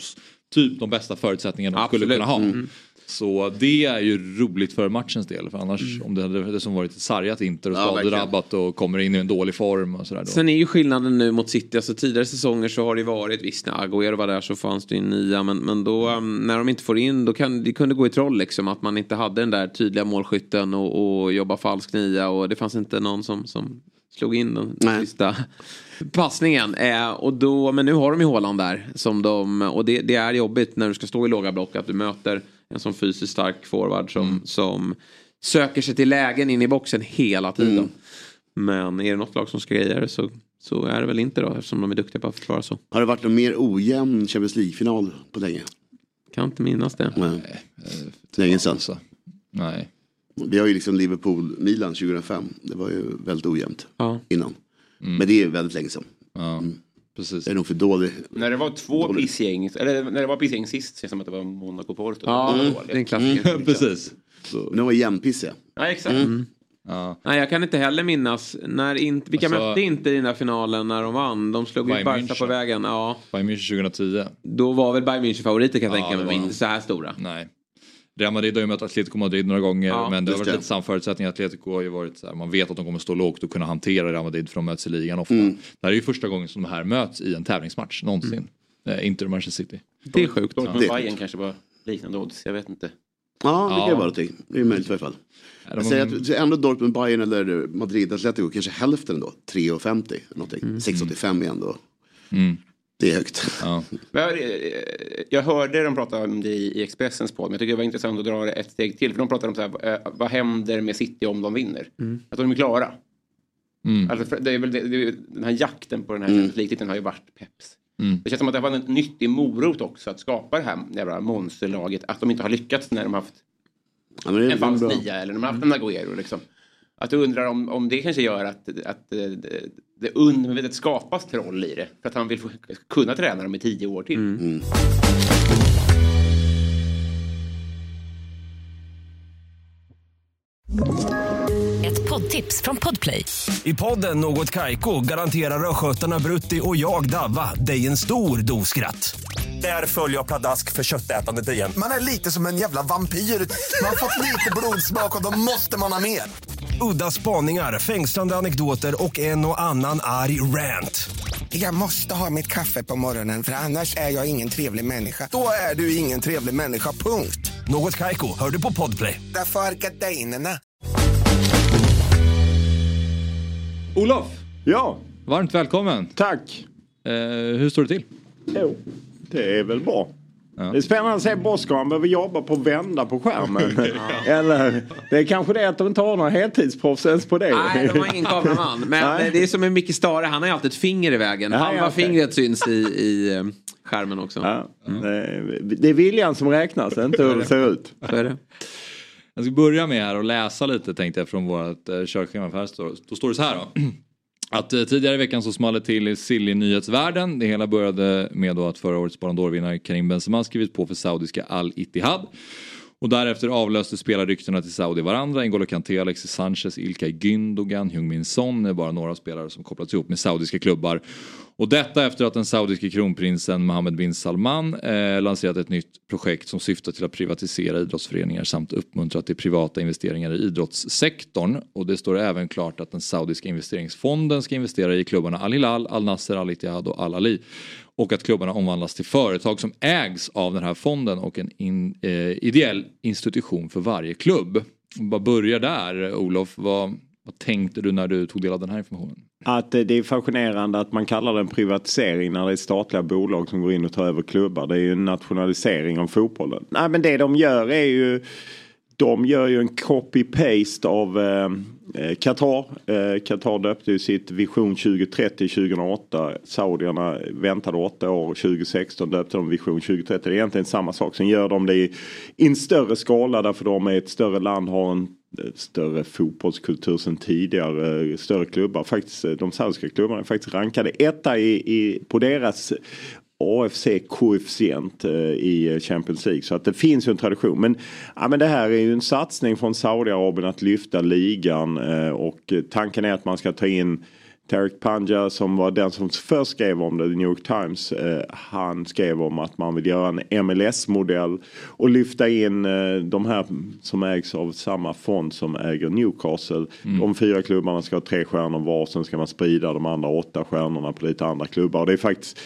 typ de bästa förutsättningarna de skulle Absolut. kunna ha. Mm. Så det är ju roligt för matchens del. För annars om det hade det som varit ett sargat Inter och Ja, skadedrabbat och kommer in i en dålig form och sådär. Då. Sen är ju skillnaden nu mot City, alltså tidigare säsonger så har det varit, visst när Agüero var där så fanns det ju nia, men, men då um, när de inte får in, då kan det kunde gå i troll liksom att man inte hade den där tydliga målskytten och, och jobba falsk nia och det fanns inte någon som, som slog in den Nej. sista passningen. Eh, och då, men nu har de ju Haaland där som de, och det, det är jobbigt när du ska stå i låga block att du möter en sån fysiskt stark forward som, som söker sig till lägen in i boxen hela tiden. Men är det något lag som ska greja det så, så är det väl inte då eftersom de är duktiga på att försvara så. Har det varit någon mer ojämn Champions League-final på länge? Kan inte minnas det. Nej. Länge sedan. Alltså, nej. Vi har ju liksom Liverpool-Milan 2005. Det var ju väldigt ojämnt Ja. innan. Men det är väldigt länge sedan. Ja, precis. Det är nog för dålig. När det var två pissgäng, eller när det var pissgäng sist, känns som att det var Monaco Porto. Ja, Det är en klassiker. precis. Men de var jämnpissiga. Ja, exakt. Mm. Ja. Nej, jag kan inte heller minnas. När in, vilka Alltså- mötte inte i den där finalen när de vann? De slog ju Barca på vägen. Ja, Bayern München 2010. då var väl Bayern München favoriter kan jag Ja, tänka mig, men inte så här stora. Nej. Real Madrid har ju mött Atletico Madrid några gånger Ja, men det har varit det. lite samma förutsättningar. Atletico har ju varit så här, man vet att de kommer stå lågt och kunna hantera Real Madrid för de möts i ligan ofta. Mm. Det här är ju första gången som de här möts i en tävlingsmatch någonsin. Eh, Inter och Manchester City. Det är sjukt. Dortmund Det- Bayern kanske var liknande odds, jag vet inte. Ja, det kan Ja. ju vara någonting. Det är möjligt i alla fall. de- Jag säger att ändå Dortmund, Bayern eller Madrid, Atletico kanske hälften då. 3,50 någonting. 6,85 igen då. Mm. Det är högt. Ja. Jag, hörde dem prata om det i Expressens podd, men jag tycker det var intressant att dra det ett steg till. För de pratade om så här, eh, vad händer med City om de vinner? Att de är klara. Mm. Alltså, det är väl det, det den här jakten på den här Champions League-titeln har ju varit peps. Mm. Det känns som att det var en nyttig morot också att skapa det här jävla monsterlaget. Att de inte har lyckats när de har haft Ja, men det är en falsk nia eller när de har haft en Agüero. Liksom. Att du undrar om, om det kanske gör att, att eh, det, undermedvetet skapas troll i det. För att han vill få, kunna träna dem i tio år till. Mm. Ett poddtips från Podplay. I podden Något Kaiko garanterar östgötarna Brutti och jag, Davva, dig en stor dos skratt. Där följer jag pladask för köttätandet igen. Man är lite som en jävla vampyr. Man har fått lite blodsmak och då måste man ha mer. Udda spaningar, fängslande anekdoter och en och annan arg rant. Jag måste ha mitt kaffe på morgonen för annars är jag ingen trevlig människa. Då är du ingen trevlig människa, punkt. Något Kaiko, hör du på Podplay. Därför är gardinerna. Olof, Ja, varmt välkommen. tack. Eh, hur står det till? Jo, det är väl bra. Ja. Det är spännande att se Bosko. Han behöver jobba på att vända på skärmen. Eller det är kanske det att de inte har några heltidsproffs ens på det. Nej, de har ingen kameraman. Men Nej. eh, det är som med Micke Stare, han har ju alltid ett finger i vägen. Ja, Halva ja, okej. fingret syns i, i eh, skärmen också. Ja, det, det är viljan som räknas, inte hur det ser ut. Så är det. Jag ska börja med här och läsa lite tänkte jag från vårt eh, körschema. Då står det så här då. Att eh, tidigare i veckan så small det till i silly nyhetsvärlden. Det hela började med då att förra årets Ballon d'Or-vinnare Karim Benzema skrivit på för saudiska Al Ittihad. Och därefter avlöste spelarryktena till Saudi varandra. N'Golo Kanté, Alexis Sanchez, Ilkay Gündogan, Heung-Min Son är bara några spelare som kopplats ihop med saudiska klubbar. Och detta efter att den saudiske kronprinsen Mohammed bin Salman eh, lanserat ett nytt projekt som syftar till att privatisera idrottsföreningar samt uppmuntra till privata investeringar i idrottssektorn. Och det står även klart att den saudiska investeringsfonden ska investera i klubbarna Al Hilal, Al Nasser, Al Ittihad och Al Ali. Och att klubbarna omvandlas till företag som ägs av den här fonden och en in, eh, ideell institution för varje klubb. Bara börjar där Olof, vad, vad tänkte du när du tog del av den här informationen? Att eh, det är fascinerande att man kallar det en privatisering när det är statliga bolag som går in och tar över klubbar. Det är ju en nationalisering av fotbollen. Nej men det de gör är ju de gör ju en copy-paste av eh, eh Qatar. Eh, Qatar döpte ju sitt Vision 2030 2008. Saudierna väntade åtta år. 2016 döpte de Vision 2030. Det är egentligen samma sak. Sen gör de det i, i en större skala därför de är ett större land. Har en större fotbollskultur sen tidigare. Större klubbar. Faktiskt, de saudiska klubbarna är faktiskt rankade etta i, i, på deras AFC-koefficient eh, i Champions League. Så att det finns ju en tradition. Men, ja, men det här är ju en satsning från Saudiarabien att lyfta ligan. Eh, och tanken är att man ska ta in Tarek Panja som var den som först skrev om det, The New York Times. Eh, han skrev om att man vill göra en MLS-modell och lyfta in eh, de här som ägs av samma fond som äger Newcastle. De fyra klubbarna ska ha tre stjärnor var, sen ska man sprida de andra åtta stjärnorna på lite andra klubbar. Och det är faktiskt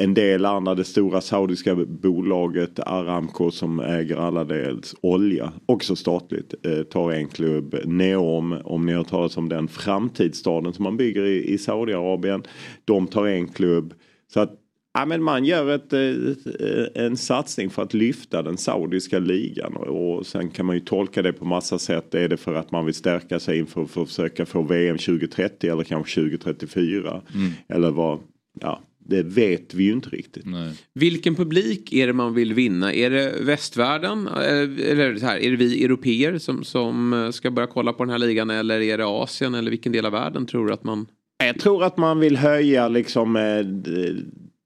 en del andra, det stora saudiska bolaget Aramco som äger alla dels olja, också statligt, eh, tar en klubb. Neom, om ni har hört talas om den framtidsstaden som man bygger i, i Saudiarabien. De tar en klubb. Så att Ja, men man gör ett, eh, en satsning för att lyfta den saudiska ligan och sen kan man ju tolka det på massa sätt. Är det för att man vill stärka sig inför för att försöka få VM 2030 eller kanske 2034? Mm. Eller vad? Ja, det vet vi ju inte riktigt. Nej. Vilken publik är det man vill vinna? Är det västvärlden? Eh, Eller så här, är det vi europeer som, som eh, ska börja kolla på den här ligan? Eller är det Asien? Eller vilken del av världen tror du att man... Jag tror att man vill höja liksom eh,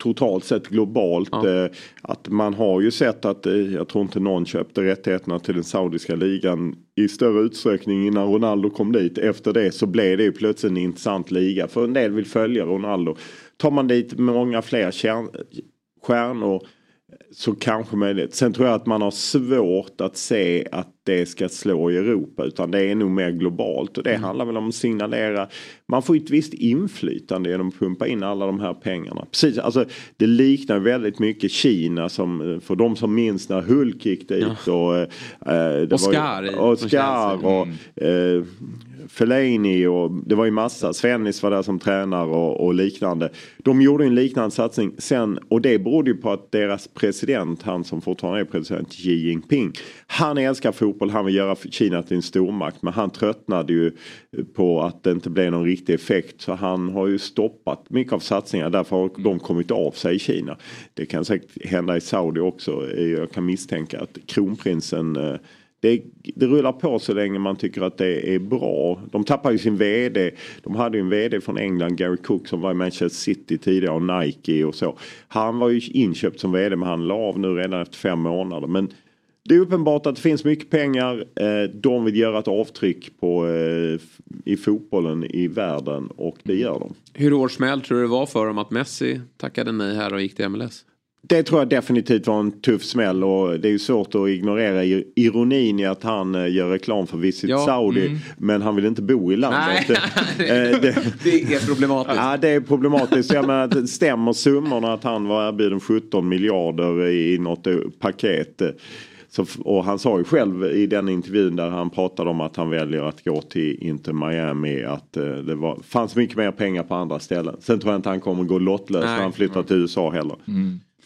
totalt sett globalt. Eh, att man har ju sett att, eh, jag tror inte någon köpte rättigheterna till den saudiska ligan i större utsträckning innan Ronaldo kom dit. Efter det så blev det ju plötsligt en intressant liga. För en del vill följa Ronaldo. Tar man dit många fler kärn, stjärnor så kanske möjligt. Sen tror jag att man har svårt att se att det ska slå i Europa utan det är nog mer globalt och det Mm. handlar väl om att signalera. Man får ett visst inflytande genom att pumpa in alla de här pengarna. Precis, alltså det liknar väldigt mycket Kina som för de som minns när Hulk gick dit och eh, det Oscar från Oscar och eh, Fellaini och det var ju massa. Svennis var där som tränare och, och liknande. De gjorde en liknande satsning sen och det berodde ju på att deras president, han som fortfarande är president, Xi Jinping. Han älskar fotboll, han vill göra Kina till en stormakt men han tröttnade ju på att det inte blev någon riktig effekt så han har ju stoppat mycket av satsningarna därför har de kommit av sig i Kina. Det kan säkert hända i Saudi också. Jag kan misstänka att kronprinsen eh, det, det rullar på så länge man tycker att det är bra. De tappar ju sin VD. De hade ju en VD från England, Gary Cook, som var i Manchester City tidigare och Nike och så. Han var ju inköpt som VD men han la av nu redan efter fem månader. Men det är uppenbart att det finns mycket pengar. Eh, de vill göra ett avtryck på, eh, i fotbollen i världen och det gör de. Hur hård smäll tror du det var för dem att Messi tackade nej här och gick till MLS? Det tror jag definitivt var en tuff smäll och det är ju svårt att ignorera ir- ironin i att han eh, gör reklam för Visit Ja, Saudi mm. men han vill inte bo i landet. Nej, Eh, det, det är problematiskt. Ja, det är problematiskt. Jag menar, det stämmer summorna att han var erbjuden 17 miljarder i något eh, paket. Så, och han sa ju själv i den intervjun där han pratade om att han väljer att gå till Inter Miami att eh, det var, fanns mycket mer pengar på andra ställen. Sen tror jag inte han kommer gå lottlös när han flyttar till USA heller.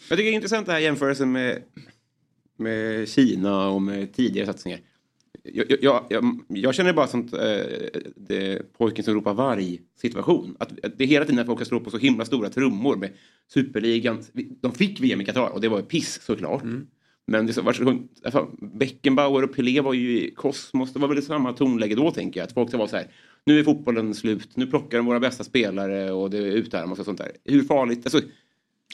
Jag tycker det är intressant det här jämförelsen med, med Kina och med tidigare satsningar. Jag, jag, jag, jag, känner bara sånt, eh, det, pojken som ropar varg situation. Att, att det är hela tiden att folk ska slå på så himla stora trummor med superligan. De fick VM i Qatar och det var piss såklart. Men det var så, alltså, Beckenbauer och Pelé var ju i kosmos. Det var väl samma tonläge då tänker jag. Att folk ska vara så här. Nu är fotbollen slut. Nu plockar de våra bästa spelare och det utarmas och sånt där. Hur farligt? Alltså,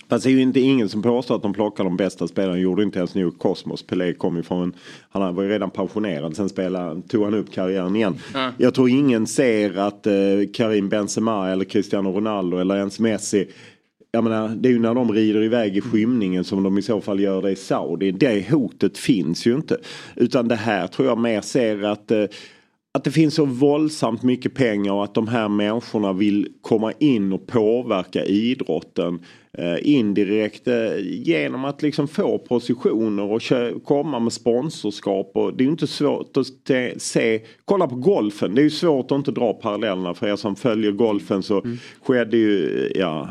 Fast det är ju inte ingen som påstår att de plockar de bästa spelarna. gjorde inte ens New Cosmos. Pelé kom ju från, han var ju redan pensionerad. Sen spelade, tog han upp karriären igen. Ja. Jag tror ingen ser att eh, Karim Benzema eller Cristiano Ronaldo eller ens Messi jag menar, det är ju när de rider iväg i skymningen som de i så fall gör det i Saudi. Det hotet finns ju inte. Utan det här tror jag mer ser att eh, att det finns så våldsamt mycket pengar och att de här människorna vill komma in och påverka idrotten indirekt eh, genom att liksom få positioner och komma med sponsorskap. Och det är ju inte svårt att se, kolla på golfen, det är ju svårt att inte dra parallellerna. För er som följer golfen så skedde ju, ja,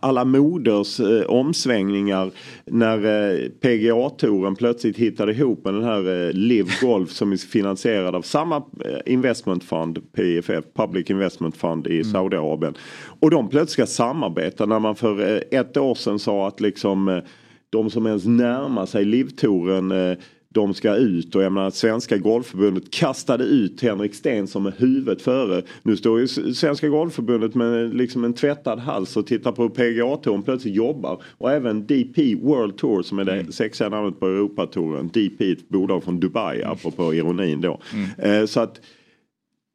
alla moders eh, omsvängningar när eh, PGA-touren plötsligt hittade ihop med den här eh, Live Golf som är finansierad av samma eh, investment fund, PFF, Public Investment Fund i Saudiarabien. Och de plötsligt ska samarbeta när man för eh, ett år sedan sa att liksom eh, de som ens närmar sig Live-touren eh, de ska ut och jag menar Svenska Golfförbundet kastade ut Henrik Sten som är huvudet före. Nu står ju Svenska Golfförbundet med liksom en tvättad hals och tittar på PGA-touren plötsligt jobbar. Och även DP World Tour som är det sexiga namnet på Europatouren. DP ett bolag från Dubai apropå ironin då. Eh, så att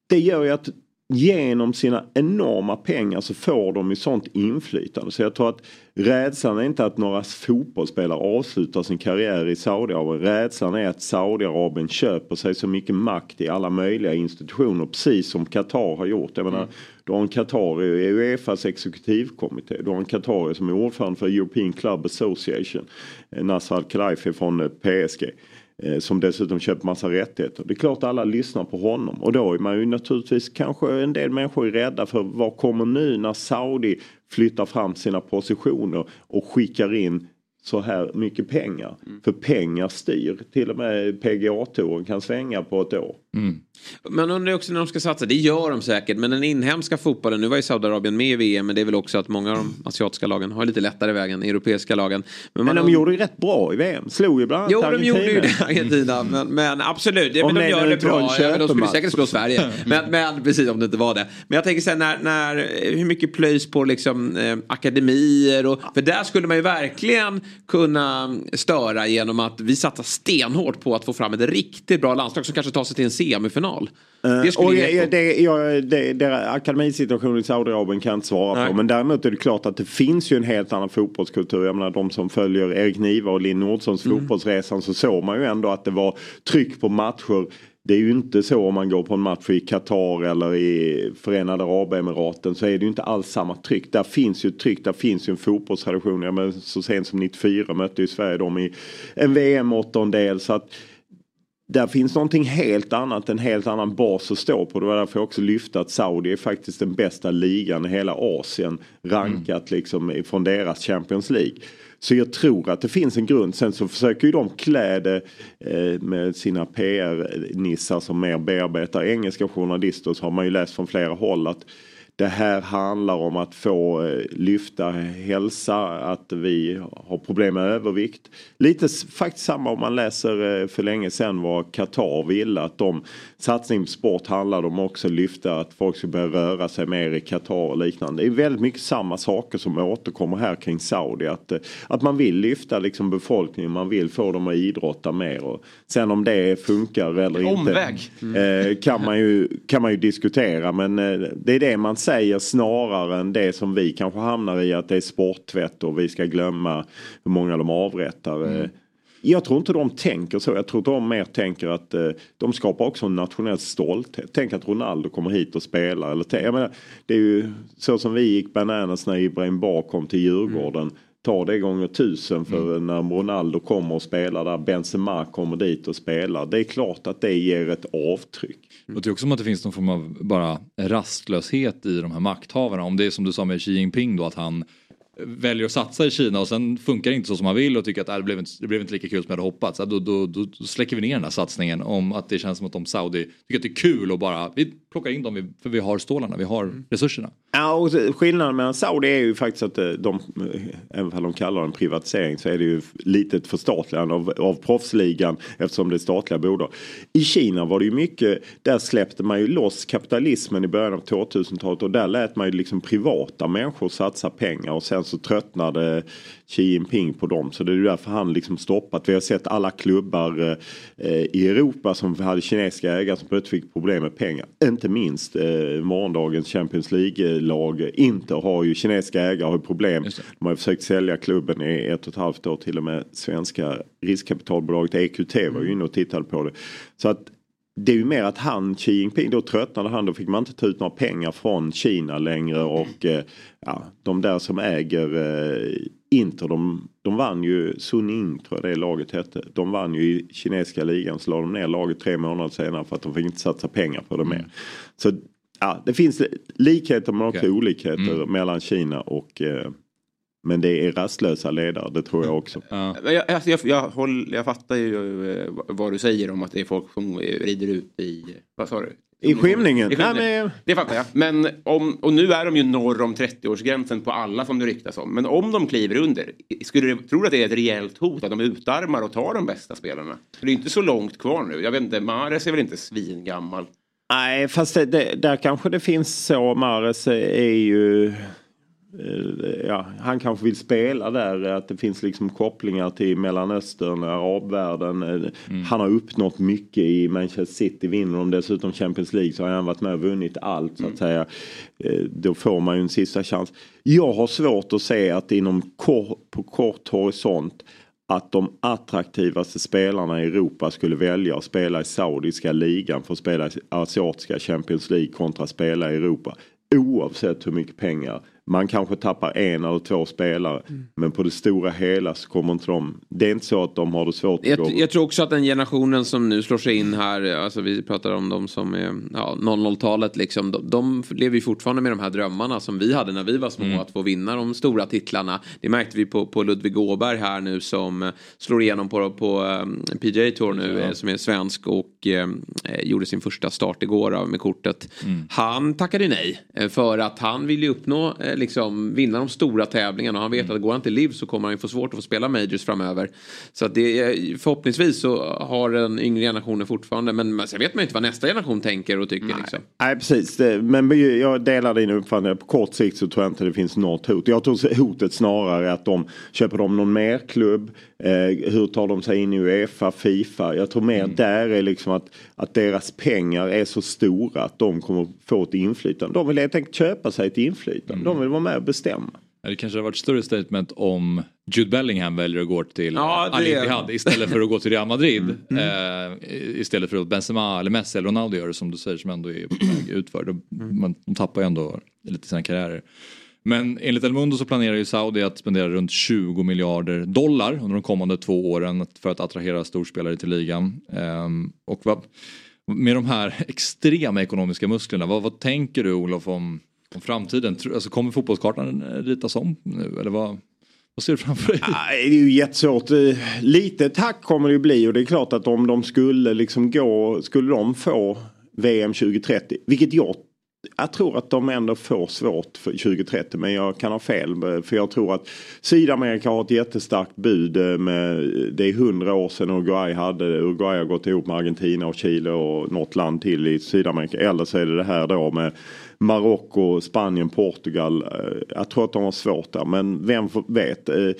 det gör ju att genom sina enorma pengar så får de ju sånt inflytande. Så jag tror att rädslan är inte att några fotbollsspelare avslutar sin karriär i Saudiarabien. Rädslan är att Saudiarabien köper sig så mycket makt i alla möjliga institutioner. Precis som Qatar har gjort. Jag menar, du har en Qatar i Uefas exekutivkommitté. Du har en Qatar som är ordförande för European Club Association. eh, Nasser Al-Khelaifi från eh, PSG. Eh, Som dessutom köpt massa rättigheter. Det är klart alla lyssnar på honom. Och då är man ju naturligtvis kanske en del människor är rädda för vad kommer nu när Saudi flyttar fram sina positioner och skickar in så här mycket pengar. För pengar styr. Till och med PGA-touren kan svänga på ett år. Men undrar också när de ska satsa, det gör de säkert. Men den inhemska fotbollen, nu var ju Saudiarabien med i VM. Men det är väl också att många av de asiatiska lagen har lite lättare väg än europeiska lagen. Men man de gjorde ju rätt bra i VM. Slog ju bland annat Jo, de Argentina. gjorde ju det Argentina. Men, men absolut, ja, men de gör det bra. Ja, men de skulle säkert slå Sverige. Men, men precis om det inte var det. Men jag tänker här, när, när, hur mycket plöjs på liksom, eh, akademier? Och, för där skulle man ju verkligen kunna störa genom att vi satsar stenhårt på att få fram ett riktigt bra landslag som kanske tar sig till en semifinal. Det skulle och jag, det, jag, det, det, akademisituationen i Saudiarabien kan jag inte svara Nej. på. Men däremot är det klart att det finns ju en helt annan fotbollskultur. Jag menar de som följer Erik Niva och Linn Nordssons Mm. fotbollsresan så såg man ju ändå att det var tryck på matcher. Det är ju inte så om man går på en match i Qatar eller i Förenade Arabemiraten så är det ju inte alls samma tryck. Där finns ju ett tryck, där finns ju en fotbollstradition. Jag menar, så sent som 94 mötte ju Sverige dem i en VM-åttondel. Så att där finns någonting helt annat, en helt annan bas att stå på. Det var därför jag också lyfte att Saudi är faktiskt den bästa ligan i hela Asien. Rankat liksom från deras Champions League. Så jag tror att det finns en grund. Sen så försöker ju de klä det eh, med sina PR-nissar som mer bearbetar engelska journalister. Så har man ju läst från flera håll att det här handlar om att få eh, lyfta hälsa, att vi har problem med övervikt. Lite faktiskt samma om man läser eh, för länge sedan vad Qatar ville. Att de satsning på sport handlade om också lyfta att folk ska börja röra sig mer i Qatar och liknande. Det är väldigt mycket samma saker som återkommer här kring Saudi. Att, eh, att man vill lyfta liksom befolkningen, man vill få dem att idrotta mer. Och sen om det funkar eller inte eh, kan, man ju, kan man ju diskutera. Men det är det man säger snarare än det som vi kanske hamnar i att det är sporttvätt och vi ska glömma hur många de avrättar. Eh, Jag tror inte de tänker så. Jag tror de mer tänker att eh, de skapar också en nationell stolthet. Tänk att Ronaldo kommer hit och spelar. Eller jag menar, det är ju så som vi gick bananas när Ibrahim Bar kom till Djurgården. Ta det gånger tusen för när Ronaldo kommer och spelar där. Benzema kommer dit och spelar. Det är klart att det ger ett avtryck. Jag tror också som att det finns någon form av bara rastlöshet i de här makthavarna. Om det är som du sa med Xi Jinping då att han väljer att satsa i Kina och sen funkar det inte så som han vill och tycker att äh, det, blev inte, det blev inte lika kul som jag hade hoppats. Ja, Då, då, då, då släcker vi ner den här satsningen om att det känns som att de Saudi tycker att det är kul och bara vi plockar in dem för vi har stålarna, vi har resurserna. Ja, och skillnaden mellan Saudi är ju faktiskt att eh, de, eh, även om de kallar det en privatisering så är det ju lite ett förstatligande av, av proffsligan eftersom det är statliga bolag. I Kina var det ju mycket, där släppte man ju loss kapitalismen i början av 2000-talet och där lät man ju liksom privata människor satsa pengar och sen så tröttnade Xi Jinping på dem så det är därför han liksom stoppat. Vi har sett alla klubbar eh, i Europa som hade kinesiska ägare som plötsligt fick problem med pengar. Inte minst eh, morgondagens Champions League-lag. Inter har ju kinesiska ägare har problem. De har ju försökt sälja klubben i ett och ett halvt år. Till och med svenska riskkapitalbolaget EQT var ju inne och tittade på det. Så att det är ju mer att han, Xi Jinping, då tröttnade han. Då fick man inte ta ut några pengar från Kina längre och eh, ja, de där som äger eh, Inter, de, de vann ju, Suning tror jag det laget hette. De vann ju i kinesiska ligan så la de ner laget tre månader senare för att de fick inte satsa pengar på det mer. Så ja, det finns likheter men också Okej. olikheter mellan Kina och eh, men det är rastlösa ledare, det tror jag också. Men Jag, alltså jag, jag, håll, jag fattar ju eh, vad du säger om att det är folk som rider ut i... Vad sa du? I skymningen? I skymningen. Nej, men- Det fattar jag. Men om, och nu är de ju norr om 30-årsgränsen på alla som det ryktas om. Men om de kliver under, skulle du tro att det är ett rejält hot att de utarmar och tar de bästa spelarna? För det är inte så långt kvar nu. Jag vet inte, Mahrez är väl inte svingammal? Nej, fast det, det, där kanske det finns så. Mares är ju... eh, Ja, han kanske vill spela där, att det finns liksom kopplingar till Mellanöstern, arabvärlden. Eh, Han har uppnått mycket i Manchester City, vinner de dessutom Champions League så har han varit med och vunnit allt så att säga. Eh, Då får man ju en sista chans. Jag har svårt att se att inom kor, på kort horisont att de attraktivaste spelarna i Europa skulle välja att spela i Saudiska ligan för att spela i asiatiska Champions League kontra att spela i Europa. Oavsett hur mycket pengar Man kanske tappar en eller två spelare. Men på det stora hela så kommer inte de... Det är inte så att de har det svårt att gå. Jag, jag tror också att den generationen som nu slår sig in här, alltså vi pratar om de som är ja, 00-talet, liksom, de, de lever ju fortfarande med de här drömmarna som vi hade när vi var små, att få vinna de stora titlarna. Det märkte vi på, på Ludvig Åberg här nu som eh, slår igenom på, på um, PGA Tour nu, eh, som är svensk och eh, gjorde sin första start igår av- med kortet. Han tackade nej eh, för att han vill ju uppnå, eh, liksom, vinna de stora tävlingarna och han vet att går han till liv så kommer han ju få svårt att få spela majors framöver. Så att det är, förhoppningsvis så har den yngre generationen fortfarande, men sen vet man ju inte vad nästa generation tänker och tycker. Liksom. Nej precis, men jag delar din uppfattning. På kort sikt så tror jag inte det finns något hot. Jag tror hotet snarare att de köper de någon mer klubb. Eh, hur tar de sig in i Uefa, Fifa? Jag tror mer där är liksom att, att deras pengar är så stora att de kommer få ett inflytande. De vill helt enkelt köpa sig ett inflytande. De vill vara med och bestämma. Det kanske har varit större statement om Jude Bellingham väljer att gå till Ja, Al Ittihad istället för att gå till Real Madrid. Eh, istället för att Benzema eller Messi eller Ronaldo gör det som du säger som ändå är på väg utför. De, man, de tappar ju ändå lite sina karriärer. Men enligt El Mundo så planerar ju Saudi att spendera runt 20 miljarder dollar under de kommande två åren för att attrahera storspelare till ligan. Ehm, och vad, med de här extrema ekonomiska musklerna, vad, vad tänker du Olof om, om framtiden? Alltså, kommer fotbollskartan eh, ritas om nu? Eller vad, vad ser du framför dig? Nej, det är ju jättesvårt. Eh, lite tack kommer det ju bli och det är klart att om de skulle liksom gå, skulle de få VM 2030, vilket jag jag tror att de ändå får svårt för 2030 men jag kan ha fel. För jag tror att Sydamerika har ett jättestarkt bud. Eh, med, det är hundra år sedan Uruguay hade det. Uruguay har gått ihop med Argentina och Chile och något land till i Sydamerika. Eller så är det det här då med Marocko, Spanien, Portugal. Eh, jag tror att de har svårt där men vem vet. Eh,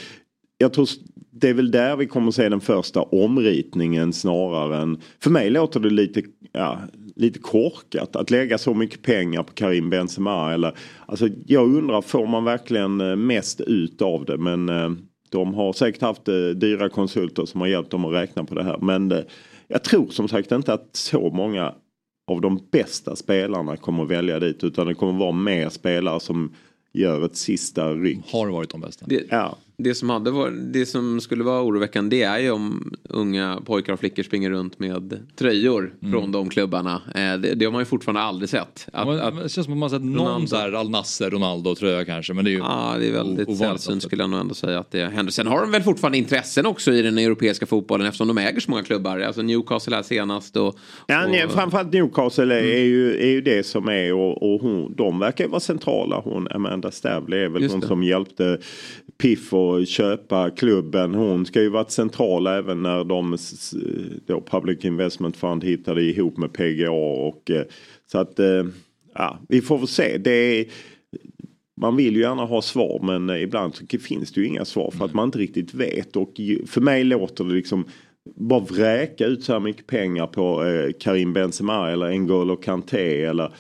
jag tror det är väl där vi kommer att se den första omritningen snarare än... För mig låter det lite, ja, lite korkat att lägga så mycket pengar på Karim Benzema. Eller, alltså, jag undrar, får man verkligen eh, mest ut av det? Men eh, de har säkert haft eh, dyra konsulter som har hjälpt dem att räkna på det här. Men jag tror som sagt inte att så många av de bästa spelarna kommer att välja dit. Utan det kommer vara mer spelare som gör ett sista ryck. Har varit de bästa. Det, Ja. Det, som hade varit, det som skulle vara oroväckande det är ju om unga pojkar och flickor springer runt med tröjor från de klubbarna. Eh, det, det har man ju fortfarande aldrig sett. Att, Men- att, det känns som att man har sett någon Ronaldo. så här Al Nasser, Ronaldo tröja kanske. Men det är ju Ja, det är väldigt sällsynt skulle jag nog ändå säga att det händer. Sen har de väl fortfarande intressen också i den europeiska fotbollen eftersom de äger så många klubbar. Alltså Newcastle här senast och... Ja, nej, och framförallt Newcastle är, är, ju, är ju det som är och, och hon, de verkar ju vara centrala. Hon, Amanda Stavley är väl Just hon det. som hjälpte Piff köpa klubben. Hon ska ju varit central även när de då Public Investment Fund hittade ihop med PGA och eh, så att eh, ja, vi får väl se. Det är, man vill ju gärna ha svar men eh, ibland så finns det ju inga svar för att man inte riktigt vet. Och för mig låter det liksom bara vräka ut så här mycket pengar på Karim Benzema eller N'Golo Kanté eller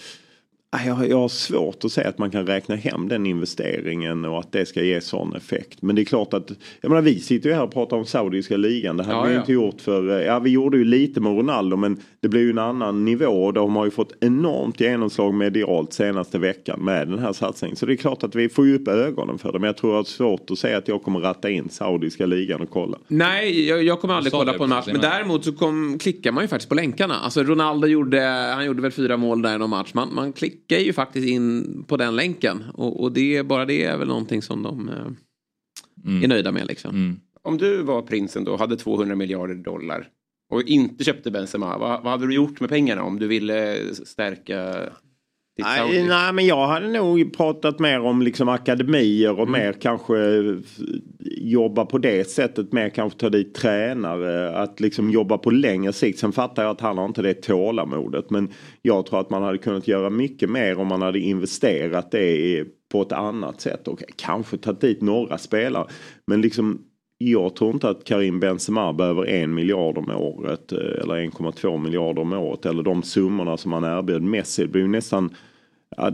Jag, jag har svårt att säga att man kan räkna hem den investeringen och att det ska ge sån effekt. Men det är klart att, jag menar vi sitter ju här och pratar om saudiska ligan. Det hade Ja, vi ja. inte gjort för, ja vi gjorde ju lite med Ronaldo men det blir ju en annan nivå och de har ju fått enormt genomslag medialt senaste veckan med den här satsningen. Så det är klart att vi får ju upp ögonen för det men jag tror att det är svårt att säga att jag kommer ratta in saudiska ligan och kolla. Nej, jag, jag kommer aldrig kolla det på en match. Men däremot så kom, klickar man ju faktiskt på länkarna. Alltså Ronaldo gjorde, han gjorde väl fyra mål där i någon match. Man, man klickar ju faktiskt in på den länken. Och, och det, bara det är väl någonting som de eh, är nöjda med liksom. Om du var prinsen då och hade 200 miljarder dollar och inte köpte Benzema, vad, vad hade du gjort med pengarna om du ville stärka Nej, nej men jag hade nog pratat mer om liksom akademier och mer kanske jobba på det sättet. Mer kanske ta dit tränare. Att liksom jobba på längre sikt. Sen fattar jag att han har inte det tålamodet. Men jag tror att man hade kunnat göra mycket mer om man hade investerat det i- på ett annat sätt. Och kanske tagit dit några spelare. Men liksom jag tror inte att Karim Benzema behöver en miljard om året eh, eller 1,2 miljarder om året eller de summorna som han erbjöd Messi. Det blir ju nästan ja,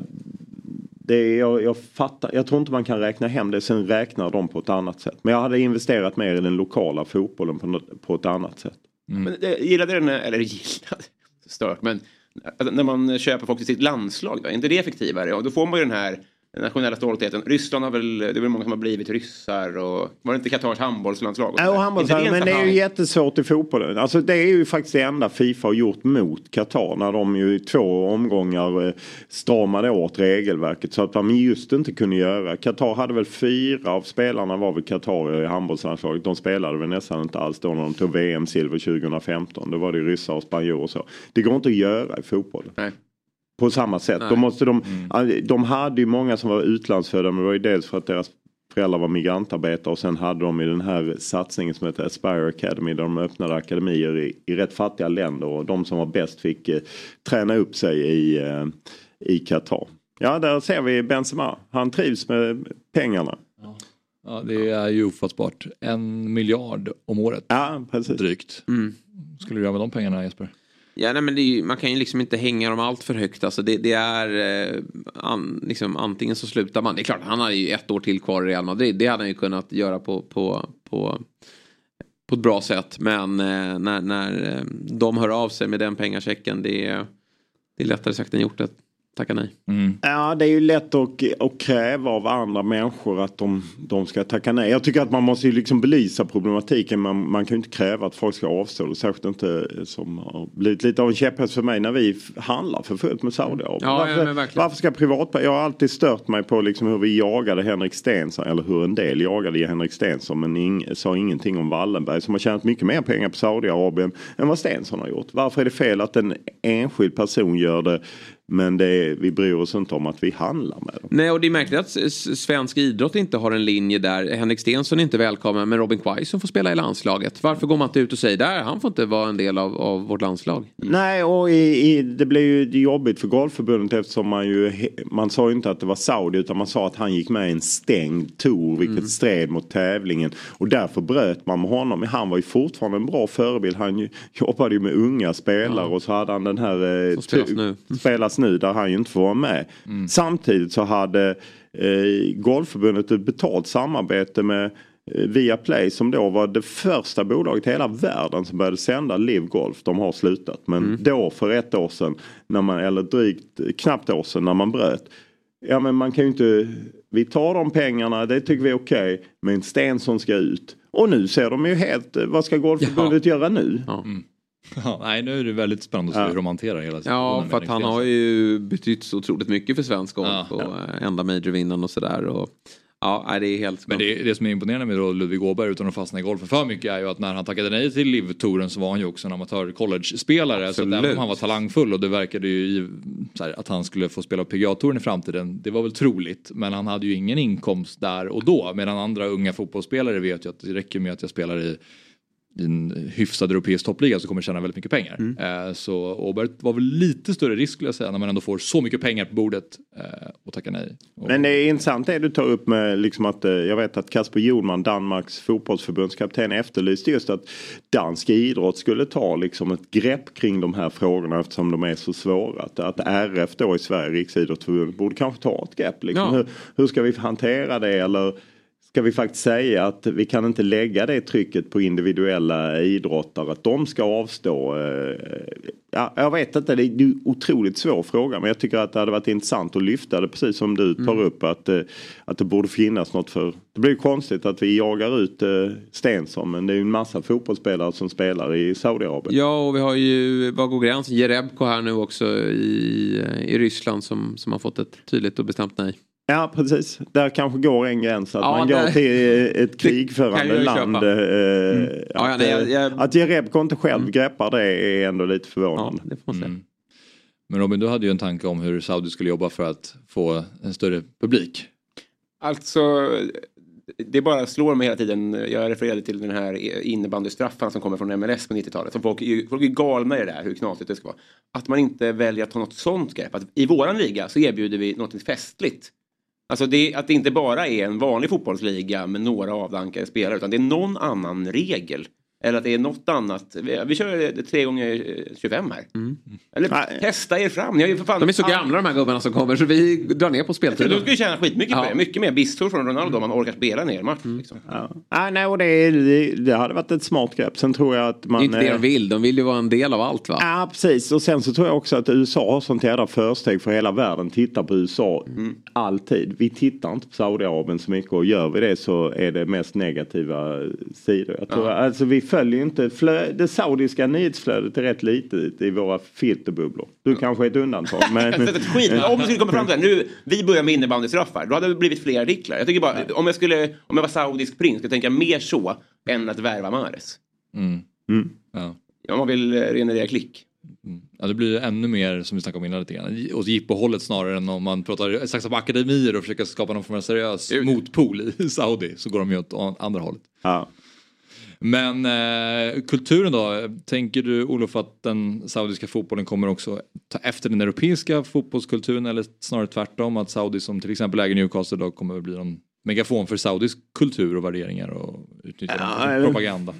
det är, jag, jag fattar, jag tror inte man kan räkna hem det, sen räknar de på ett annat sätt. Men jag hade investerat mer i den lokala fotbollen på, något- på ett annat sätt. Mm. Men eh, det, gillade den, eh, eller gillade, stört, men alltså, när man köper folk till sitt landslag, då, är inte det effektivare? Då får man ju den här nationella stoltheten. Ryssland har väl, det är väl många som har blivit ryssar och var det inte Qatars handbollslandslag? Ja, handbollshallen, Inte men det är ju jättesvårt i fotbollen. Alltså det är ju faktiskt det enda Fifa har gjort mot Qatar när de ju i två omgångar eh, stramade åt regelverket så att de just inte kunde göra. Qatar hade väl fyra av spelarna var väl Qatar i handbollslandslaget. De spelade väl nästan inte alls då när de tog VM-silver 2015. Då var det ryssar och spanjorer och så. Det går inte att göra i fotbollen. Nej. På samma sätt. Nej. Då måste de, de hade ju många som var utlandsfödda men det var ju dels för att deras föräldrar var migrantarbetare och sen hade de i den här satsningen som heter Aspire Academy där de öppnade akademier i, i rätt fattiga länder och de som var bäst fick eh, träna upp sig i, eh, i Qatar. Ja, där ser vi Benzema. Han trivs med pengarna. Ja, det är ju ofattbart. En miljard om året. Ja, precis. Drygt. Mm. Skulle du göra med de pengarna Jesper? Ja, nej, men det är ju, man kan ju liksom inte hänga dem allt för högt. Alltså det, det är eh, an, liksom, antingen så slutar man. Det är klart, han har ju ett år till kvar i Real Madrid. Det hade han ju kunnat göra på, på, på, på ett bra sätt. Men eh, när, när eh, de hör av sig med den pengachecken, det är, det är lättare sagt än gjort Det tacka nej. Ja, det är ju lätt att, att kräva av andra människor att de, de ska tacka nej. Jag tycker att man måste ju liksom belysa problematiken. Man, man kan ju inte kräva att folk ska avstå. det. Särskilt inte som har blivit lite av en käpphäst för mig när vi handlar för fullt med Saudiarabien. Ja, ja, varför, verkligen. varför ska privat... Jag har alltid stört mig på liksom hur vi jagade Henrik Stenson. Eller hur en del jagade Henrik Stenson. Men ing, sa ingenting om Wallenberg som har tjänat mycket mer pengar på Saudiarabien än vad Stenson har gjort. Varför är det fel att en enskild person gör det men det är, vi bryr oss inte om att vi handlar med dem. Nej, och det är märkligt att svensk idrott inte har en linje där Henrik Stenson är inte välkommen, men Robin Quaison får spela i landslaget. Varför går man inte ut och säger där, han får inte vara en del av, av vårt landslag? Nej, och i, i, det blev ju jobbigt för Golfförbundet eftersom man ju, man sa ju inte att det var Saudi utan man sa att han gick med i en stängd tour vilket stred mot tävlingen. Och därför bröt man med honom. Han var ju fortfarande en bra förebild. Han jobbade ju med unga spelare och så hade han den här eh, Som spelas nu. spelas nu där han ju inte får vara med. Samtidigt så hade eh, Golfförbundet ett betalt samarbete med eh, Viaplay som då var det första bolaget i hela världen som började sända Live Golf. De har slutat. Men då för ett år sedan, när man, eller drygt knappt år sedan när man bröt. Ja men man kan ju inte, vi tar de pengarna, det tycker vi är okej. men Stensson ska ut. Och nu ser de ju helt, eh, vad ska Golfförbundet göra nu? Ja, nej, nu är det väldigt spännande att se hur de hanterar hela situationen. Ja, för att han har ju betytt så otroligt mycket för svensk golf Ja. och eh, enda majorvinnaren och sådär. Och, ja, det är helt Men det, det som är imponerande med då Ludvig Åberg utan att fastna i golfen för mycket är ju att när han tackade nej till Live-touren så var han ju också en amatör college-spelare. Så att även om han var talangfull och det verkade ju här, att han skulle få spela PGA-touren i framtiden. Det var väl troligt. Men han hade ju ingen inkomst där och då. Medan andra unga fotbollsspelare vet ju att det räcker med att jag spelar i i en hyfsad europeisk toppliga så kommer tjäna väldigt mycket pengar. Mm. Eh, så Åberg var väl lite större risk skulle jag säga när man ändå får så mycket pengar på bordet eh, och tackar nej. Men det är intressant det du tar upp med liksom att eh, jag vet att Kasper Jonman, Danmarks fotbollsförbundskapten efterlyste just att dansk idrott skulle ta liksom ett grepp kring de här frågorna eftersom de är så svåra. Att, att RF då i Sverige, Riksidrottsförbundet, borde kanske ta ett grepp. Liksom. Ja. Hur, hur ska vi hantera det eller ska vi faktiskt säga att vi kan inte lägga det trycket på individuella idrottare att de ska avstå. eh, Ja, jag vet inte, det är en otroligt svår fråga men jag tycker att det hade varit intressant att lyfta det precis som du tar upp att, eh, att det borde finnas något för. Det blir konstigt att vi jagar ut eh, Stensson men det är ju en massa fotbollsspelare som spelar i Saudiarabien. Ja, och vi har ju, var går gränsen? Jerebko här nu också i, i Ryssland som, som har fått ett tydligt och bestämt nej. Ja precis, där kanske går en gräns att Ja, man går där- till ett krigförande land. eh, Ja, ja, att, nej, jag- eh, jag- att Jerebko inte själv greppar det är ändå lite förvånande. det får man. Mm. Men Robin, du hade ju en tanke om hur Saudi skulle jobba för att få en större publik. Alltså, det bara slår mig hela tiden. Jag refererade till den här innebandystraffen som kommer från MLS på 90-talet. Som folk, är- folk är galna i det där, hur knasigt det ska vara. Att man inte väljer att ta något sånt grepp. Att I våran liga så erbjuder vi något festligt. Alltså det, att det inte bara är en vanlig fotbollsliga med några avdankade spelare utan det är någon annan regel. Eller att det är något annat. Vi, vi kör eh, tre gånger eh, 25 här. Eller testa er fram. Ni har ju för fan De är så gamla de här gubbarna som kommer så vi drar ner på Du speltiden. ska ju tjäna skitmycket på Ja. det. Mycket mer bistro från Ronaldo om man orkar spela ner match. Mm. Liksom. Ah, nej, och det, det, det hade varit ett smart grepp. Sen tror jag att Det man... är inte det eh, de vill, de vill ju vara en del av allt va? Ja, precis. Och sen så tror jag också att USA har sånt jävla försteg för hela världen tittar på USA alltid. Vi tittar inte på Saudiarabien så mycket och gör vi det så är det mest negativa sidor. Jag tror, alltså, vi följer inte flö- det saudiska nyhetsflödet är rätt litet i våra filterbubblor. Du kanske är ett undantag. Men... Skit, om vi skulle komma fram till det nu, vi börjar med innebandystraffar, då hade det blivit fler artiklar. Jag tycker bara, om jag skulle, om jag var saudisk prins, skulle jag tänka mer så än att värva Mahrez. Mm. Ja. Om man vill eh, generera klick. Ja, det blir ännu mer som vi snackade om innan lite grann. Åt jippohållet snarare än om man pratar satsar på akademier och försöker skapa någon form av seriös motpol i Saudi så går de ju åt andra hållet. Ja. Men eh, kulturen då? Tänker du Olof att den saudiska fotbollen kommer också ta efter den europeiska fotbollskulturen eller snarare tvärtom att Saudi som till exempel äger Newcastle då kommer att bli någon megafon för saudisk kultur och värderingar och utnyttja Ja, den propaganda?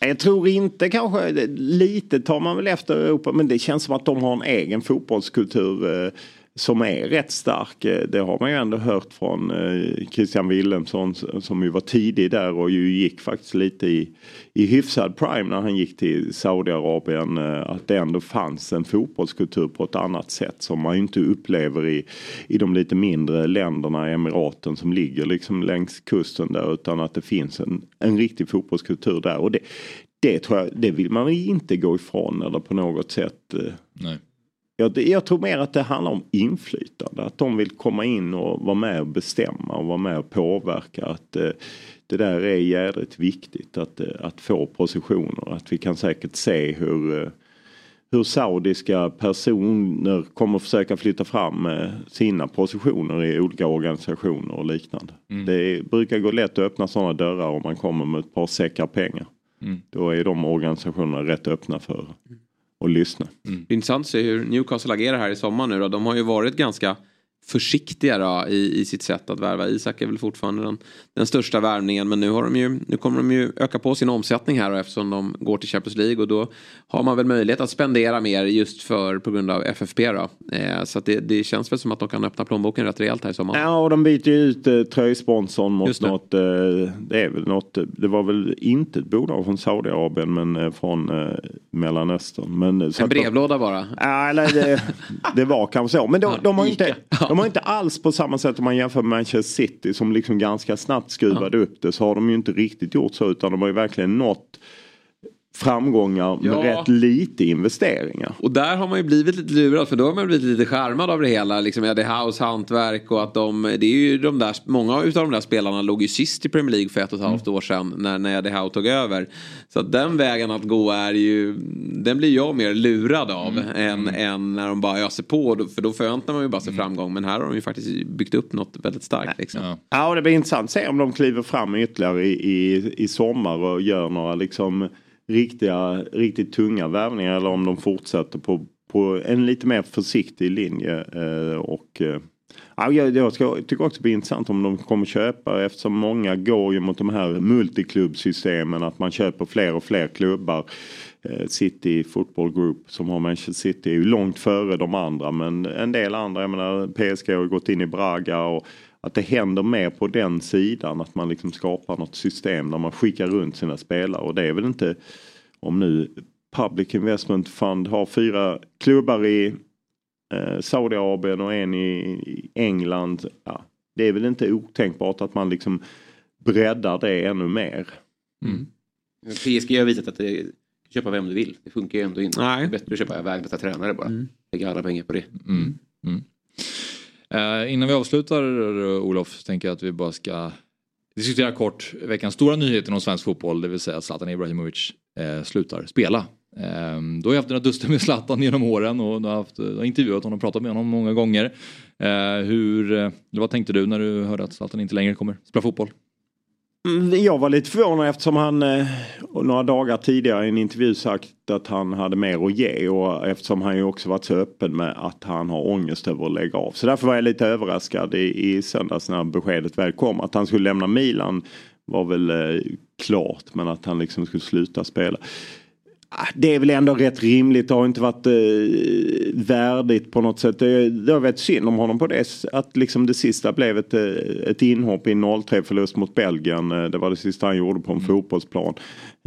Jag tror inte kanske, lite tar man väl efter Europa men det känns som att de har en egen fotbollskultur eh, som är rätt stark. Eh, det har man ju ändå hört från eh, Christian Wilhelmsson som ju var tidig där och ju gick faktiskt lite i, i hyfsad prime när han gick till Saudiarabien. Eh, att det ändå fanns en fotbollskultur på ett annat sätt som man ju inte upplever i, i de lite mindre länderna i emiraten som ligger liksom längs kusten där utan att det finns en, en riktig fotbollskultur där. Och det, det tror jag, det vill man ju inte gå ifrån eller på något sätt. Nej jag, jag tror mer att det handlar om inflytande. Att de vill komma in och vara med och bestämma och vara med och påverka. Att eh, det där är jädrigt viktigt att, eh, att få positioner. Att vi kan säkert se hur, eh, hur saudiska personer kommer försöka flytta fram eh, sina positioner i olika organisationer och liknande. Det brukar gå lätt att öppna sådana dörrar om man kommer med ett par säckar pengar. Mm. Då är de organisationerna rätt öppna för och lyssna. Det är intressant att se hur Newcastle agerar här i sommar nu då. De har ju varit ganska försiktiga då, i, i sitt sätt att värva. Isak är väl fortfarande den, den största värvningen men nu, har de ju, nu kommer de ju öka på sin omsättning här och eftersom de går till Champions League och då har man väl möjlighet att spendera mer just för på grund av FFP då. Eh, så att det, det känns väl som att de kan öppna plånboken rätt rejält här i sommar. Ja, och de byter ju ut eh, tröjsponsorn mot Just det. något, eh, det är väl något, det var väl inte ett bolag från Saudiarabien men eh, från eh, Mellanöstern. Men, eh, En de- brevlåda bara. Ja, eller det, det var kanske så. Men de, de, har inte, de har inte alls på samma sätt om man jämför med Manchester City som liksom ganska snabbt skruvade upp det så har de ju inte riktigt gjort så utan de har ju verkligen nått framgångar med Ja. rätt lite investeringar. Och där har man ju blivit lite lurad för då har man blivit lite charmad av det hela. Liksom Eddie House, hantverk och att de, det är ju de där, många utav de där spelarna låg ju sist i Premier League för ett och ett halvt år sedan när, när Eddie Howe tog över. Så att den vägen att gå är ju, den blir jag mer lurad av än, än när de bara öser på. För då förväntar man ju bara sig framgång. Men här har de ju faktiskt byggt upp något väldigt starkt. Liksom. Ja, och det blir intressant att se om de kliver fram ytterligare i, i, i sommar och gör några liksom riktiga, riktigt tunga värvningar eller om de fortsätter på, på en lite mer försiktig linje. Eh, och, eh, ja, jag, jag ska, tycker också det blir intressant om de kommer köpa eftersom många går ju mot de här multiklubbsystemen att man köper fler och fler klubbar. Eh, City Football Group som har Manchester City är ju långt före de andra men en del andra, jag menar PSG har ju gått in i Braga och att det händer mer på den sidan att man liksom skapar något system där man skickar runt sina spelare och det är väl inte om nu Public Investment Fund har fyra klubbar i eh, Saudiarabien och en i, i England. Ja, det är väl inte otänkbart att man liksom breddar det ännu mer. PSG har visat att det köpa vem du vill. Det funkar ju ändå inte. Nej. Det är bättre att köpa världens tränare bara. Lägga alla pengar på det. Mm. Mm. Eh, innan vi avslutar Olof så tänker jag att vi bara ska diskutera kort veckans stora nyhet inom svensk fotboll, det vill säga att Zlatan Ibrahimovic eh, slutar spela. Eh, då har jag haft dina duster med Zlatan genom åren och du har, haft, du har intervjuat honom och pratat med honom många gånger. Eh, hur, eh, vad tänkte du när du hörde att Zlatan inte längre kommer spela fotboll? Mm, jag var lite förvånad eftersom han eh, några dagar tidigare i en intervju sagt att han hade mer att ge och eftersom han ju också varit så öppen med att han har ångest över att lägga av. Så därför var jag lite överraskad i, i söndags när beskedet väl kom att han skulle lämna Milan var väl eh, klart men att han liksom skulle sluta spela. Ah, Det är väl ändå rätt rimligt. Det har inte varit eh, värdigt på något sätt. Det, det har varit synd om honom på det. Att liksom det sista blev ett, eh, ett inhopp i en 0-3 förlust mot Belgien. Eh, Det var det sista han gjorde på en fotbollsplan.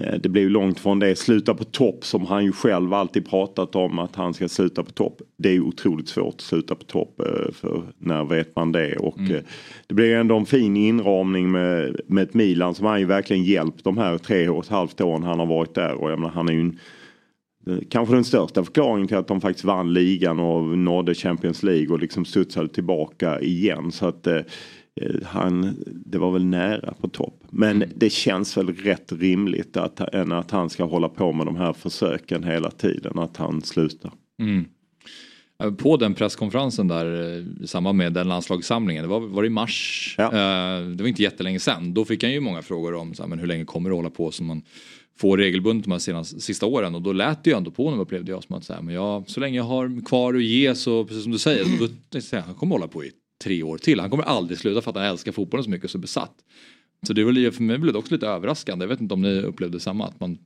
Eh, Det blev långt från det. Sluta på topp som han ju själv alltid pratat om att han ska sluta på topp. Det är ju otroligt svårt att sluta på topp. eh, För när vet man det? Och eh, det blev ju ändå en fin inramning med, med ett Milan som han ju verkligen hjälpt de här tre och ett halvt åren han har varit där. Och jag menar, han är ju en, kanske den största förklaringen till att de faktiskt vann ligan och nådde Champions League och liksom studsade tillbaka igen. Så att han, det var väl nära på topp. Men det känns väl rätt rimligt att, än att han ska hålla på med de här försöken hela tiden. Att han slutar. Mm. Eh, På den presskonferensen där eh, i samband med den landslagssamlingen, det var, var det i mars, Eh, det var inte jättelänge sedan. Då fick han ju många frågor om så här, men hur länge kommer det hålla på som man får regelbundet de här senaste, sista åren och då lät det ju ändå på honom upplevde jag som att så, här, men jag, så länge jag har kvar att ge så precis som du säger, då, så här, han kommer hålla på i tre år till. Han kommer aldrig sluta för att han älskar fotbollen så mycket och så besatt. Så det var för mig blev det också lite överraskande. Jag vet inte om ni upplevde samma, att man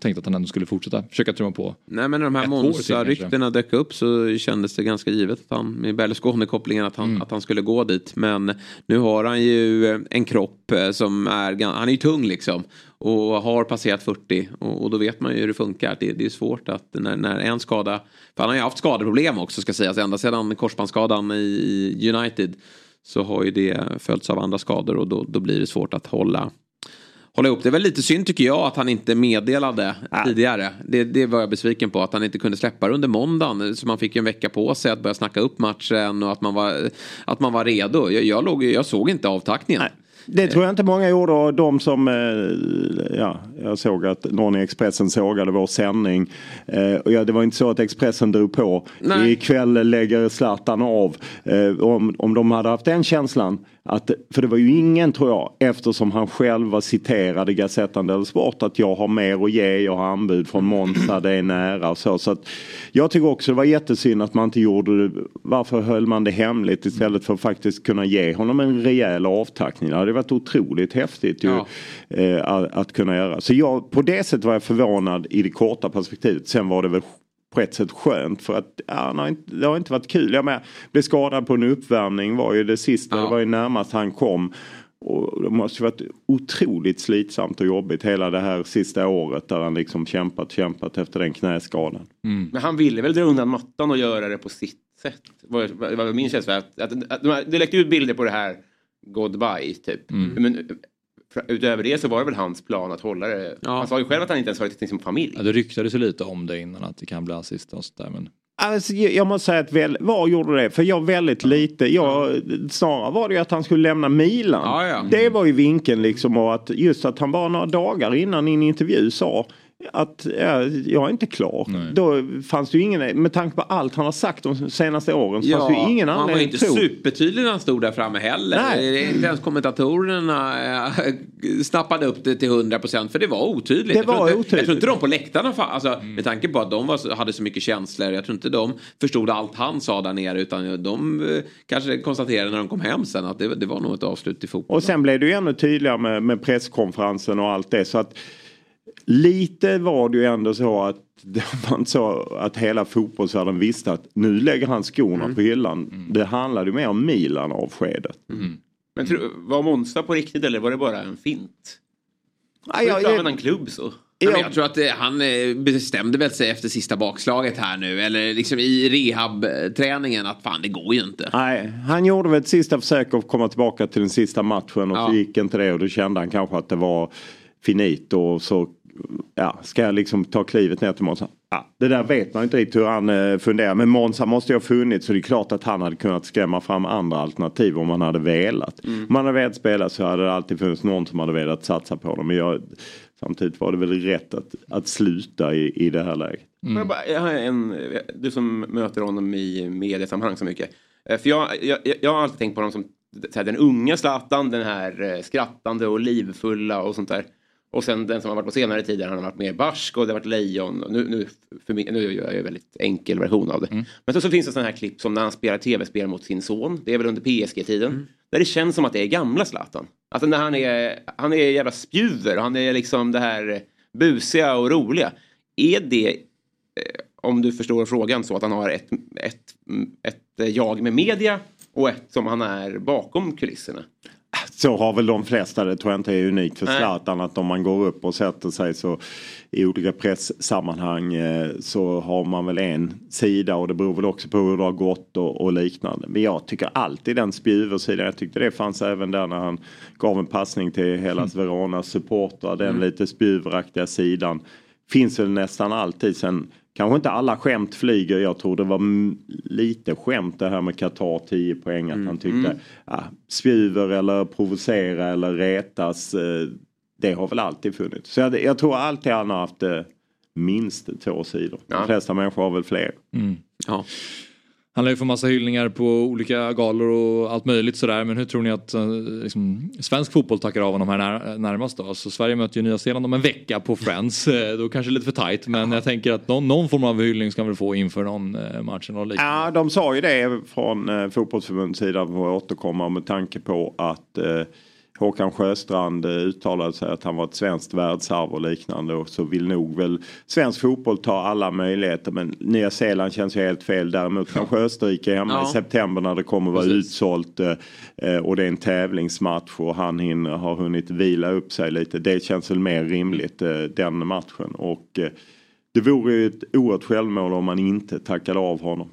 tänkte att han ändå skulle fortsätta försöka trumma på. Nej men när de här. Monza-ryktena dök upp så kändes det ganska givet att han, med Berlusconi-kopplingen att han, Mm. att han skulle gå dit. Men nu har han ju en kropp eh, som är, han är ju tung liksom. Och har passerat 40 och, och då vet man ju hur det funkar. Det, det är svårt att när, när en skada, för han har ju haft skadeproblem också ska sägas, ända sedan korsbandsskadan i, United. Så har ju det följts av andra skador och då, då blir det svårt att hålla hålla ihop. Det är väl lite synd tycker jag att han inte meddelade tidigare. Det, det var jag besviken på. Att han inte kunde släppa det under måndagen. Så man fick ju en vecka på sig att börja snacka upp matchen och att man var, att man var redo. Jag, jag, låg, jag såg inte avtackningen. Det tror jag inte många gjorde och de som, eh, ja, jag såg att någon i Expressen sågade vår sändning. Eh, och ja, det var inte så att Expressen drog på. Nej. Ikväll lägger Zlatan av. Eh, om, om de hade haft den känslan, att, för det var ju ingen tror jag, eftersom han själv var citerad i Gazettan Sport att jag har mer att ge, jag har anbud från Monza, det är nära och så. så att, jag tycker också det var jättesynd att man inte gjorde det, varför höll man det hemligt istället för att faktiskt kunna ge honom en rejäl avtackning. Det hade varit otroligt häftigt ju, Ja. eh, att, att kunna göra. Så jag, på det sättet var jag förvånad i det korta perspektivet. Sen var det väl på ett sätt skönt för att ja, han har inte, det har inte varit kul. Jag med, blev skadad på en uppvärmning var ju det sista, det var ju närmast han kom. Och det måste ju varit otroligt slitsamt och jobbigt hela det här sista året där han liksom kämpat, kämpat efter den knäskadan. Men han ville väl dra undan mattan och göra det på sitt sätt. Vad- vad min känsla. Att, att, att, här- det läckte ut bilder på det här goodbye typ. Men för- utöver det så var det väl hans plan att hålla det. Han sa ju själv att han inte ens varit till sin familj. Ja, det ryktades ju lite om det innan att det kan bli assist och sådär men Alltså, jag jag måste säga att väl, var gjorde det? För jag väldigt lite. Jag, snarare var det ju att han skulle lämna Milan. Ja, ja. Det var ju vinkeln liksom och att just att han bara några dagar innan i en intervju sa att ja, jag är inte klar. Då fanns det ju ingen, med tanke på allt han har sagt de senaste åren så fanns det ju ingen han var anledning inte tro. supertydlig när han stod där framme heller. Nej. Inte ens kommentatorerna eh, snappade upp det till 100% för det var otydligt. Det jag, tror var inte, otydligt. jag tror inte de på läktarna, alltså, med tanke på att de var, hade så mycket känslor, jag tror inte de förstod allt han sa där nere utan de eh, kanske konstaterade när de kom hem sen att det, det var nog ett avslut i fotboll. Och sen blev det ju ännu tydligare med, med presskonferensen och allt det. Så att lite var det ju ändå så att inte så att hela fotbollsvärlden visste att nu lägger han skorna Mm. på hyllan. Det handlade ju mer om Milan-avskedet. Men tror, var Monza på riktigt eller var det bara en fint? Nej, jag- använda en klubb så. Men jag tror att eh, han eh, bestämde väl sig efter sista bakslaget här nu. Eller liksom i rehab-träningen att fan det går ju inte. Nej, han gjorde väl ett sista försök att komma tillbaka till den sista matchen och så Ja. gick inte det och då kände han kanske att det var finito och så ja, ska jag liksom ta klivet ner till Monza. Ja, det där vet man inte riktigt hur han eh, funderar men Monza måste ju ha funnits så det är klart att han hade kunnat skrämma fram andra alternativ om han hade velat. Mm. Om man hade velat spela så hade det alltid funnits någon som hade velat satsa på dem. Men jag, samtidigt var det väl rätt att, att sluta i, i det här läget. Men Jag, bara, jag har en, du som möter honom i mediesammanhang så mycket. Eh, För jag, jag, jag har alltid tänkt på honom som här, den unga Zlatan, den här eh, skrattande och livfulla och sånt där. Och sen den som har varit på senare tider han har varit mer barsk och det har varit lejon. Och Nu, nu, för nu gör jag en väldigt enkel version av det. Men så, så finns det sådana här klipp som när han spelar tv-spel mot sin son. Det är väl under PSG-tiden. Där det känns som att det är gamla Zlatan. Alltså när han är, han är jävla spjuver. Han är liksom det här busiga och roliga. Är det, eh, om du förstår frågan, så att han har ett, ett, ett jag med media och ett som han är bakom kulisserna? Så har väl de flesta, det tror jag inte är unikt för. Zlatan, att om man går upp och sätter sig så i olika presssammanhang eh, så har man väl en sida och det beror väl också på hur det har gått och, och liknande. Men jag tycker alltid den spjuversidan, jag tyckte det fanns även där när han gav en passning till Hellas Veronas supportrar, den lite spjuveraktiga sidan finns väl nästan alltid. Sen kanske inte alla skämt flyger. Jag tror det var lite skämt det här med Qatar 10 poäng. Att han tyckte Mm. ja, spjuver eller provocera eller retas. Eh, det har väl alltid funnits. Så jag, jag tror alltid han har haft eh, minst två sidor. De flesta människor har väl fler. Mm. Ja. Han lär ju få massa hyllningar på olika galor och allt möjligt sådär. Men hur tror ni att eh, liksom, svensk fotboll tackar av honom här när, närmast då? Så Sverige möter ju Nya Zeeland om en vecka på Friends. Eh, Då kanske lite för tajt. Men jag tänker att någon, någon form av hyllning ska han väl få inför någon eh, match eller liknande. Ja, de sa ju det från eh, fotbollsförbundets sida för att återkomma med tanke på att eh, Håkan Sjöstrand eh, uttalade sig att han var ett svenskt världsarv och liknande och så vill nog väl svensk fotboll ta alla möjligheter men Nya Zeeland känns ju helt fel. Däremot kanske Österrike hemma Ja. i september när det kommer vara Precis. utsålt eh, eh, och det är en tävlingsmatch och han hinner, har hunnit vila upp sig lite. Det känns väl mer rimligt den matchen och det vore ju ett oerhört självmål om man inte tackade av honom.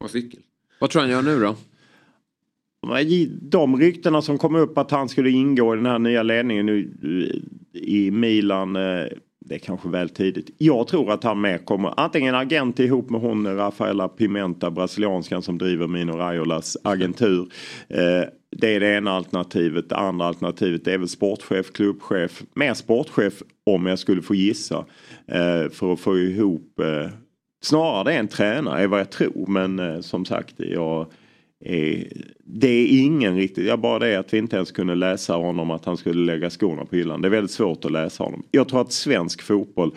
Och cykel. Vad tror han gör nu då? De ryktena som kom upp att han skulle ingå i den här nya ledningen nu eh, i Milan. Eh, det är kanske väl tidigt. Jag tror att han med kommer antingen agent ihop med hon Rafaela Pimenta, brasilianskan som driver Mino Raiolas agentur. Eh, det är det ena alternativet. Det andra alternativet är väl sportchef, klubbchef, mer sportchef om jag skulle få gissa. För att få ihop Snarare det är en tränare är vad jag tror men som sagt jag det är ingen riktigt, jag bara det att vi inte ens kunde läsa honom att han skulle lägga skorna på hyllan. Det är väldigt svårt att läsa honom. Jag tror att svensk fotboll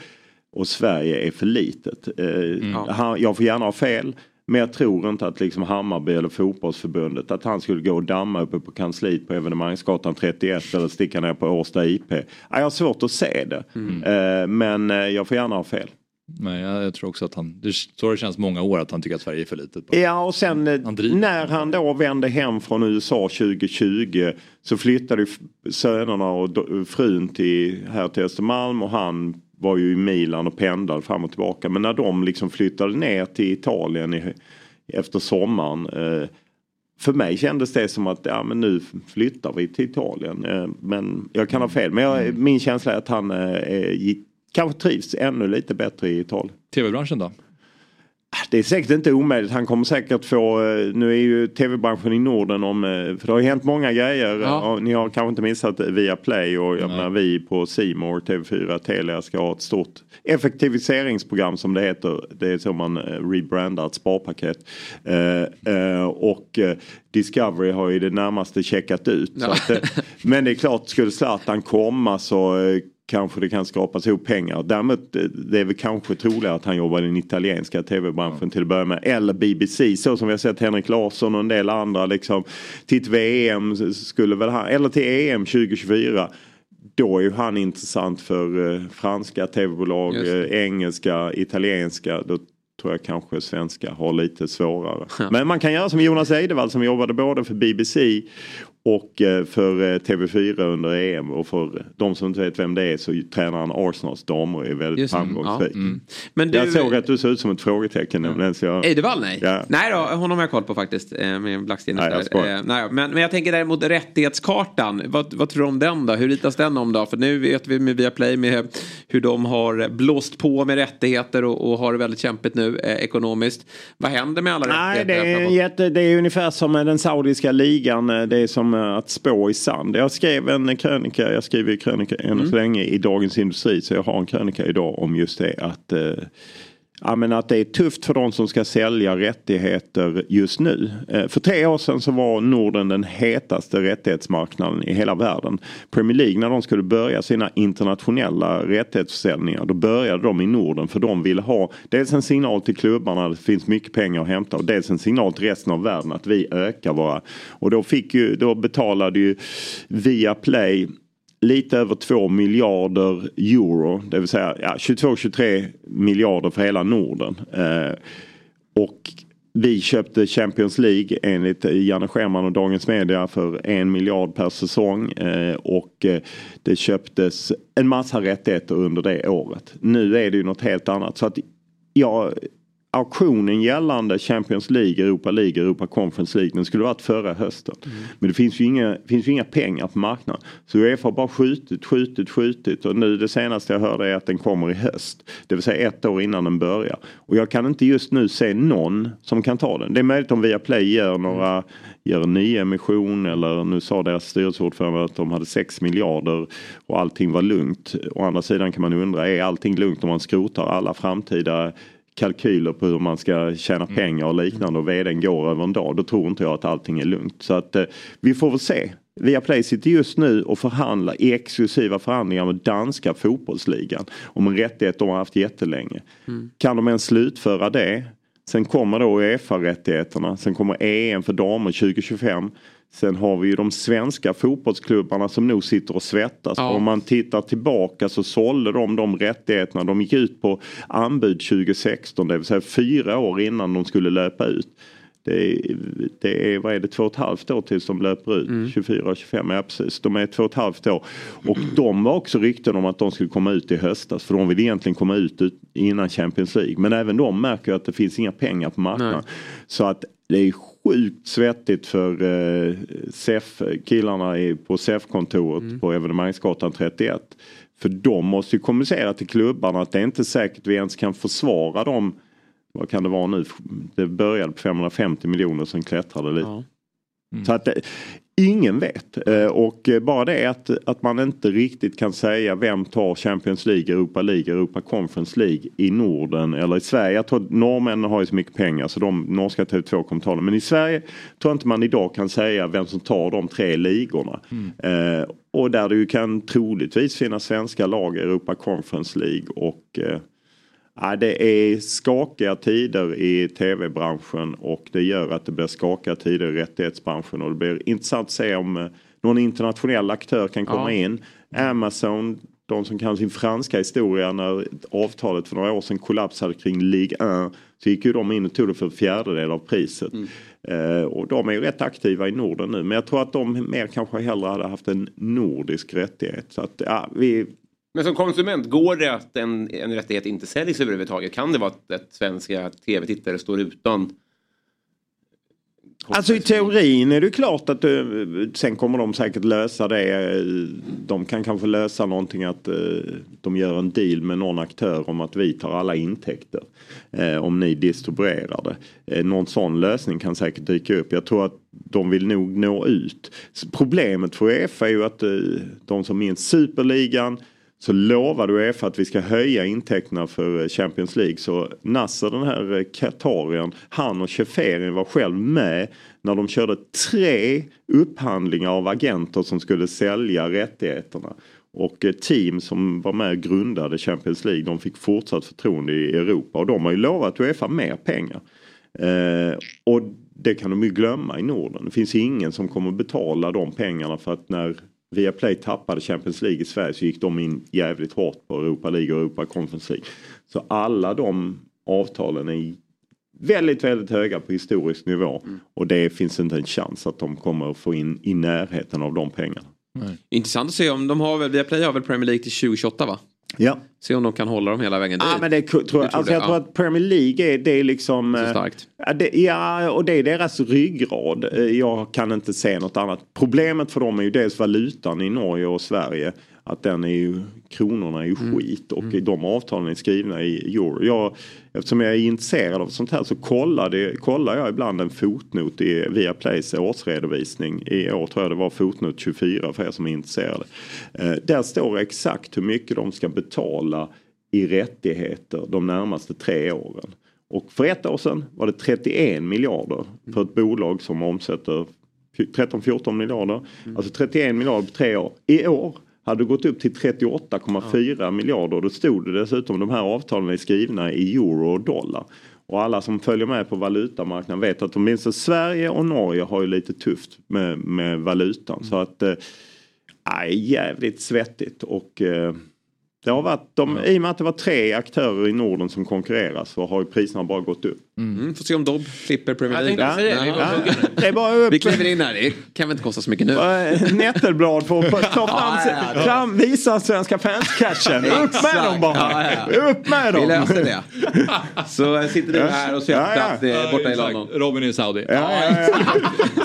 och Sverige är för litet. Eh, han, jag får gärna ha fel. Men jag tror inte att liksom Hammarby eller fotbollsförbundet att han skulle gå och damma uppe på kansliet på evenemangsgatan 31 eller sticka ner på Årsta IP. Ja, jag har svårt att se det. Eh, men eh, jag får gärna ha fel. Nej, jag, tror också att han, det, så det känns många år att han tycker att Sverige är för litet. Ja och sen eh, Han när han då vände hem från USA 2020 så flyttade sönerna och frun till, här till Östermalm och han var ju i Milan och pendlade fram och tillbaka. Men när de liksom flyttade ner till Italien i, efter sommaren eh, för mig kändes det som att ja, men nu flyttar vi till Italien. Eh, men jag kan ha fel. Men jag, min känsla är att han eh, gick, kanske trivs ännu lite bättre i Italien. TV-branschen då? Det är säkert inte omöjligt. Han kommer säkert få, eh, nu är ju tv-branschen i Norden om, eh, för det har ju hänt många grejer. Ja. Ni har kanske inte missat via Play och jag menar vi på Simor TV4, Telia ska ha ett stort effektiviseringsprogram som det heter. Det är så man eh, rebrandar ett sparpaket. Eh, eh, och Discovery har ju det närmaste checkat ut. Ja. att, men det är klart, skulle Zlatan komma så kanske det kan skapas ihop pengar. Däremot eh, det är väl kanske troligare att han jobbar i den italienska tv-branschen till att börja med. Eller BBC så som vi har sett Henrik Larsson och en del andra liksom. Till ett VM skulle väl han, eller till EM 2024. Då är ju han intressant för eh, franska tv-bolag, eh, engelska, italienska. Då tror jag kanske svenska har lite svårare. Men man kan göra som Jonas Eidevall som jobbade både för BBC och eh, för eh, TV4 under EM. Och för de som inte vet vem det är så tränar han Arsenals damer och är väldigt Just framgångsrik. Ja, mm. Men du- Jag såg att du såg ut som ett frågetecken nämligen. Så jag... Eidevall nej. Ja. Nej då, honom har jag koll på faktiskt. eh, Med Blackstenius Nej, jag. Eh, nej, men, men jag tänker däremot rättighetskartan. Vad, vad tror du om den då? Hur ritas den om då? För nu vet vi med Viaplay med hur de har blåst på med rättigheter och, och har det väldigt kämpigt nu eh, ekonomiskt. Vad händer med alla Nej, rättigheter? det är, jätte, det är ungefär som med den saudiska ligan. Det är som eh, att spå i sand. Jag skrev en krönika, jag skriver krönika än Mm. så länge i Dagens Industri. Så jag har en krönika idag om just det att eh, Ja, men att det är tufft för de som ska sälja rättigheter just nu. Eh, för tre år sedan så var Norden den hetaste rättighetsmarknaden i hela världen. Premier League när de skulle börja sina internationella rättighetsförsäljningar då började de i Norden för de ville ha dels en signal till klubbarna att det finns mycket pengar att hämta och dels en signal till resten av världen att vi ökar våra. Och då, fick ju, då betalade ju Viaplay lite över 2 miljarder euro. Det vill säga ja, 22-23 miljarder för hela Norden. Eh, och vi köpte Champions League enligt Janne Scherman och Dagens Media för en miljard per säsong. Eh, och eh, det köptes en massa rättigheter under det året. Nu är det ju något helt annat. Så att jag auktionen gällande Champions League, Europa League, Europa Conference League den skulle varit förra hösten. Men det finns ju, inga, finns ju inga pengar på marknaden. Så Uefa har bara skjutit, skjutit, skjutit och nu det senaste jag hörde är att den kommer i höst. Det vill säga ett år innan den börjar. Och jag kan inte just nu se någon som kan ta den. Det är möjligt om Viaplay gör några gör en nyemission eller nu sa deras styrelseordförande att de hade 6 miljarder och allting var lugnt. Å andra sidan kan man undra, är allting lugnt om man skrotar alla framtida kalkyler på hur man ska tjäna pengar och liknande och vdn går över en dag. Då tror inte jag att allting är lugnt. Så att eh, vi får väl se. Viaplay sitter just nu och förhandlar i exklusiva förhandlingar med danska fotbollsligan om en rättighet de har haft jättelänge. Kan de ens slutföra det? Sen kommer då Uefa-rättigheterna. Sen kommer EM för damer 2025. Sen har vi ju de svenska fotbollsklubbarna som nog sitter och svettas. Ja. Om man tittar tillbaka så sålde de de rättigheterna. De gick ut på anbud 2016, det vill säga fyra år innan de skulle löpa ut. Det är, det är, vad är det, två och ett halvt år tills de löper ut. 24 och 25, ja precis. De är två och ett halvt år. Och de var också rykten om att de skulle komma ut i höstas. För de vill egentligen komma ut, ut innan Champions League. Men även de märker att det finns inga pengar på marknaden. Nej. Så att det är sjukt svettigt för eh, SEF, killarna i, på SEF-kontoret på Evenemangsgatan 31. För de måste ju kommunicera till klubbarna att det är inte säkert vi ens kan försvara dem. Vad kan det vara nu? Det började på 550 miljoner sen klättrade lite. Så att eh, ingen vet. Eh, och eh, bara det att, att man inte riktigt kan säga vem tar Champions League, Europa League, Europa Conference League i Norden eller i Sverige. Jag tror norrmännen har ju så mycket pengar så de norska TV2 kommer ta det. Men i Sverige tror jag inte man idag kan säga vem som tar de tre ligorna. Eh, och där det ju kan troligtvis finnas svenska lag i Europa Conference League och eh, Ja, det är skakiga tider i tv-branschen och det gör att det blir skakiga tider i rättighetsbranschen och det blir intressant att se om eh, någon internationell aktör kan komma Ja. in. Amazon, de som kan sin franska historia när avtalet för några år sedan kollapsade kring Ligue 1 så gick ju de in och tog det för en fjärdedel av priset. Eh, och de är ju rätt aktiva i Norden nu men jag tror att de mer kanske hellre hade haft en nordisk rättighet. Så att, ja, vi, Men som konsument, går det att en, en rättighet inte säljs överhuvudtaget? Kan det vara att, att svenska tv-tittare står utan? Alltså i teorin är det klart att eh, sen kommer de säkert lösa det. Eh, De kan kanske lösa någonting att eh, de gör en deal med någon aktör om att vi tar alla intäkter. Om ni distribuerar det. Någon sån lösning kan säkert dyka upp. Jag tror att de vill nog nå ut. Problemet för Uefa är ju att de som minns Superligan så lovade Uefa att vi ska höja intäkterna för eh, Champions League. Så Nasser den här eh, Qatarien, han och Cheferin var själv med när de körde tre upphandlingar av agenter som skulle sälja rättigheterna. Och eh, team som var med och grundade Champions League de fick fortsatt förtroende i Europa och de har ju lovat Uefa mer pengar. Eh, och det kan de ju glömma i Norden. Det finns ingen som kommer betala de pengarna för att när Viaplay tappade Champions League i Sverige så gick de in jävligt hårt på Europa League och Europa Conference League. Så alla de avtalen är väldigt, väldigt höga på historisk nivå. Och det finns inte en chans att de kommer att få in i närheten av de pengarna. Intressant att se om de har väl, Viaplay har väl Premier League till 2028 va? Ja. Se om de kan hålla dem hela vägen dit. Ja men det tror jag, Du alltså jag det? tror Ja. att Premier League är, det är liksom... Så eh, starkt. Det, ja, och det är deras ryggrad. Eh, Jag kan inte se något annat. Problemet för dem är ju dels valutan i Norge och Sverige. Att den är ju, kronorna är ju Mm. skit och de avtalen är skrivna i euro. Jag, eftersom jag är intresserad av sånt här så kollar, det, kollar jag ibland en fotnot i Viaplays årsredovisning. I år tror jag det var fotnot 24 för er som är intresserade. Eh, där står exakt hur mycket de ska betala i rättigheter de närmaste tre åren. Och för ett år sedan var det 31 miljarder för ett bolag som omsätter 13-14 miljarder. Alltså 31 miljarder på tre år. I år hade gått upp till 38,4 miljarder. Då stod det dessutom de här avtalen är skrivna i euro och dollar. Och alla som följer med på valutamarknaden vet att åtminstone Sverige och Norge har ju lite tufft med, med valutan. Så att nej, jävligt svettigt och eh, det har varit, de, I och med att det var tre aktörer i Norden som konkurrerar så har ju priserna bara gått upp. Mm. Får se om Dobb slipper Premier League. Ja. var Det är bara upp. Vi kliver in här, det kan väl inte kosta så mycket nu. Eh, Nättelblad får ta fram, Ja, ja, ja. fram visa svenska fans-catchen. Upp med dem bara! Ja, ja, Upp med dem! Vi löser det. Så sitter du här och ser Ja, ja. plats eh, borta i exakt. London. Robin i Saudi. Ja, ja,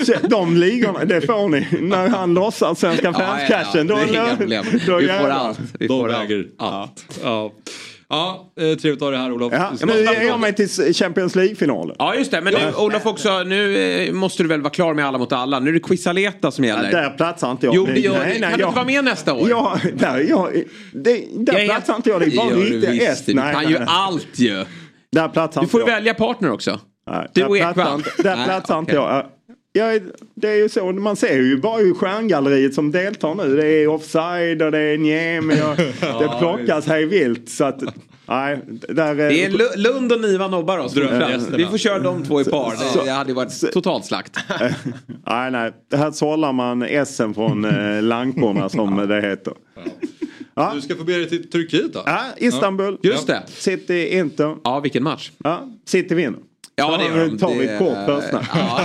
ja. De ligorna, det får ni. När han lossar svenska Ja, ja, ja. fans-catchen. Det Då, är inga problem. då Vi får allt. Vi De får allt. äger allt. Ja, ja eh, trevligt att ha dig här Olof. Ja, nu ger jag mig till Champions League-finalen. Ja just det, men nu, Olof också, nu eh, måste du väl vara klar med Alla mot alla. Nu är det Quisaleta som Ja, gäller. där platsar inte jag. Jo, det gör Nej, nej, Kan du jag- inte vara med nästa år? Ja, där, jag, det, där Ja, platsar inte jag. Det är bara du visst. S. Du kan nej, ju nej. allt ju. Där platsar Du inte får jag. välja partner också. Nej, Du där och platsar Ekvall. inte- Där platsar inte jag. Jag, är- det är ju så, man ser ju bara hur stjärngalleriet som deltar nu. Det är offside och det är Niemi och det plockas hej vilt. Så att, nej, där, Det är Lu- Lund och Niva nobbar oss. Vi får köra de två i par. Så- Det, hade varit totalt slakt. nej, nej, det här sållar man essen från eh, lankorna som det heter. Ja. Du ska få be dig till Turkiet då? Ja, Istanbul. Just det. City, Inter. Ja, vilken match. Ja, City vinner. Ja, det gör de. tar vi kort först. Ja,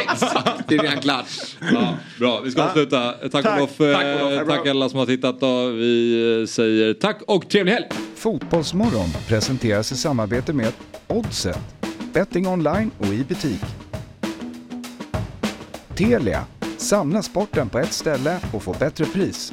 exakt. Det är redan klart. Ja, bra, vi ska avsluta. Tack, Tack. Olof. Eh, Tack, Olof. Det Tack alla som har tittat. Då. Vi eh, säger tack och trevlig helg! Fotbollsmorgon presenteras i samarbete med Oddset, betting online och i butik. Telia, samla sporten på ett ställe och få bättre pris.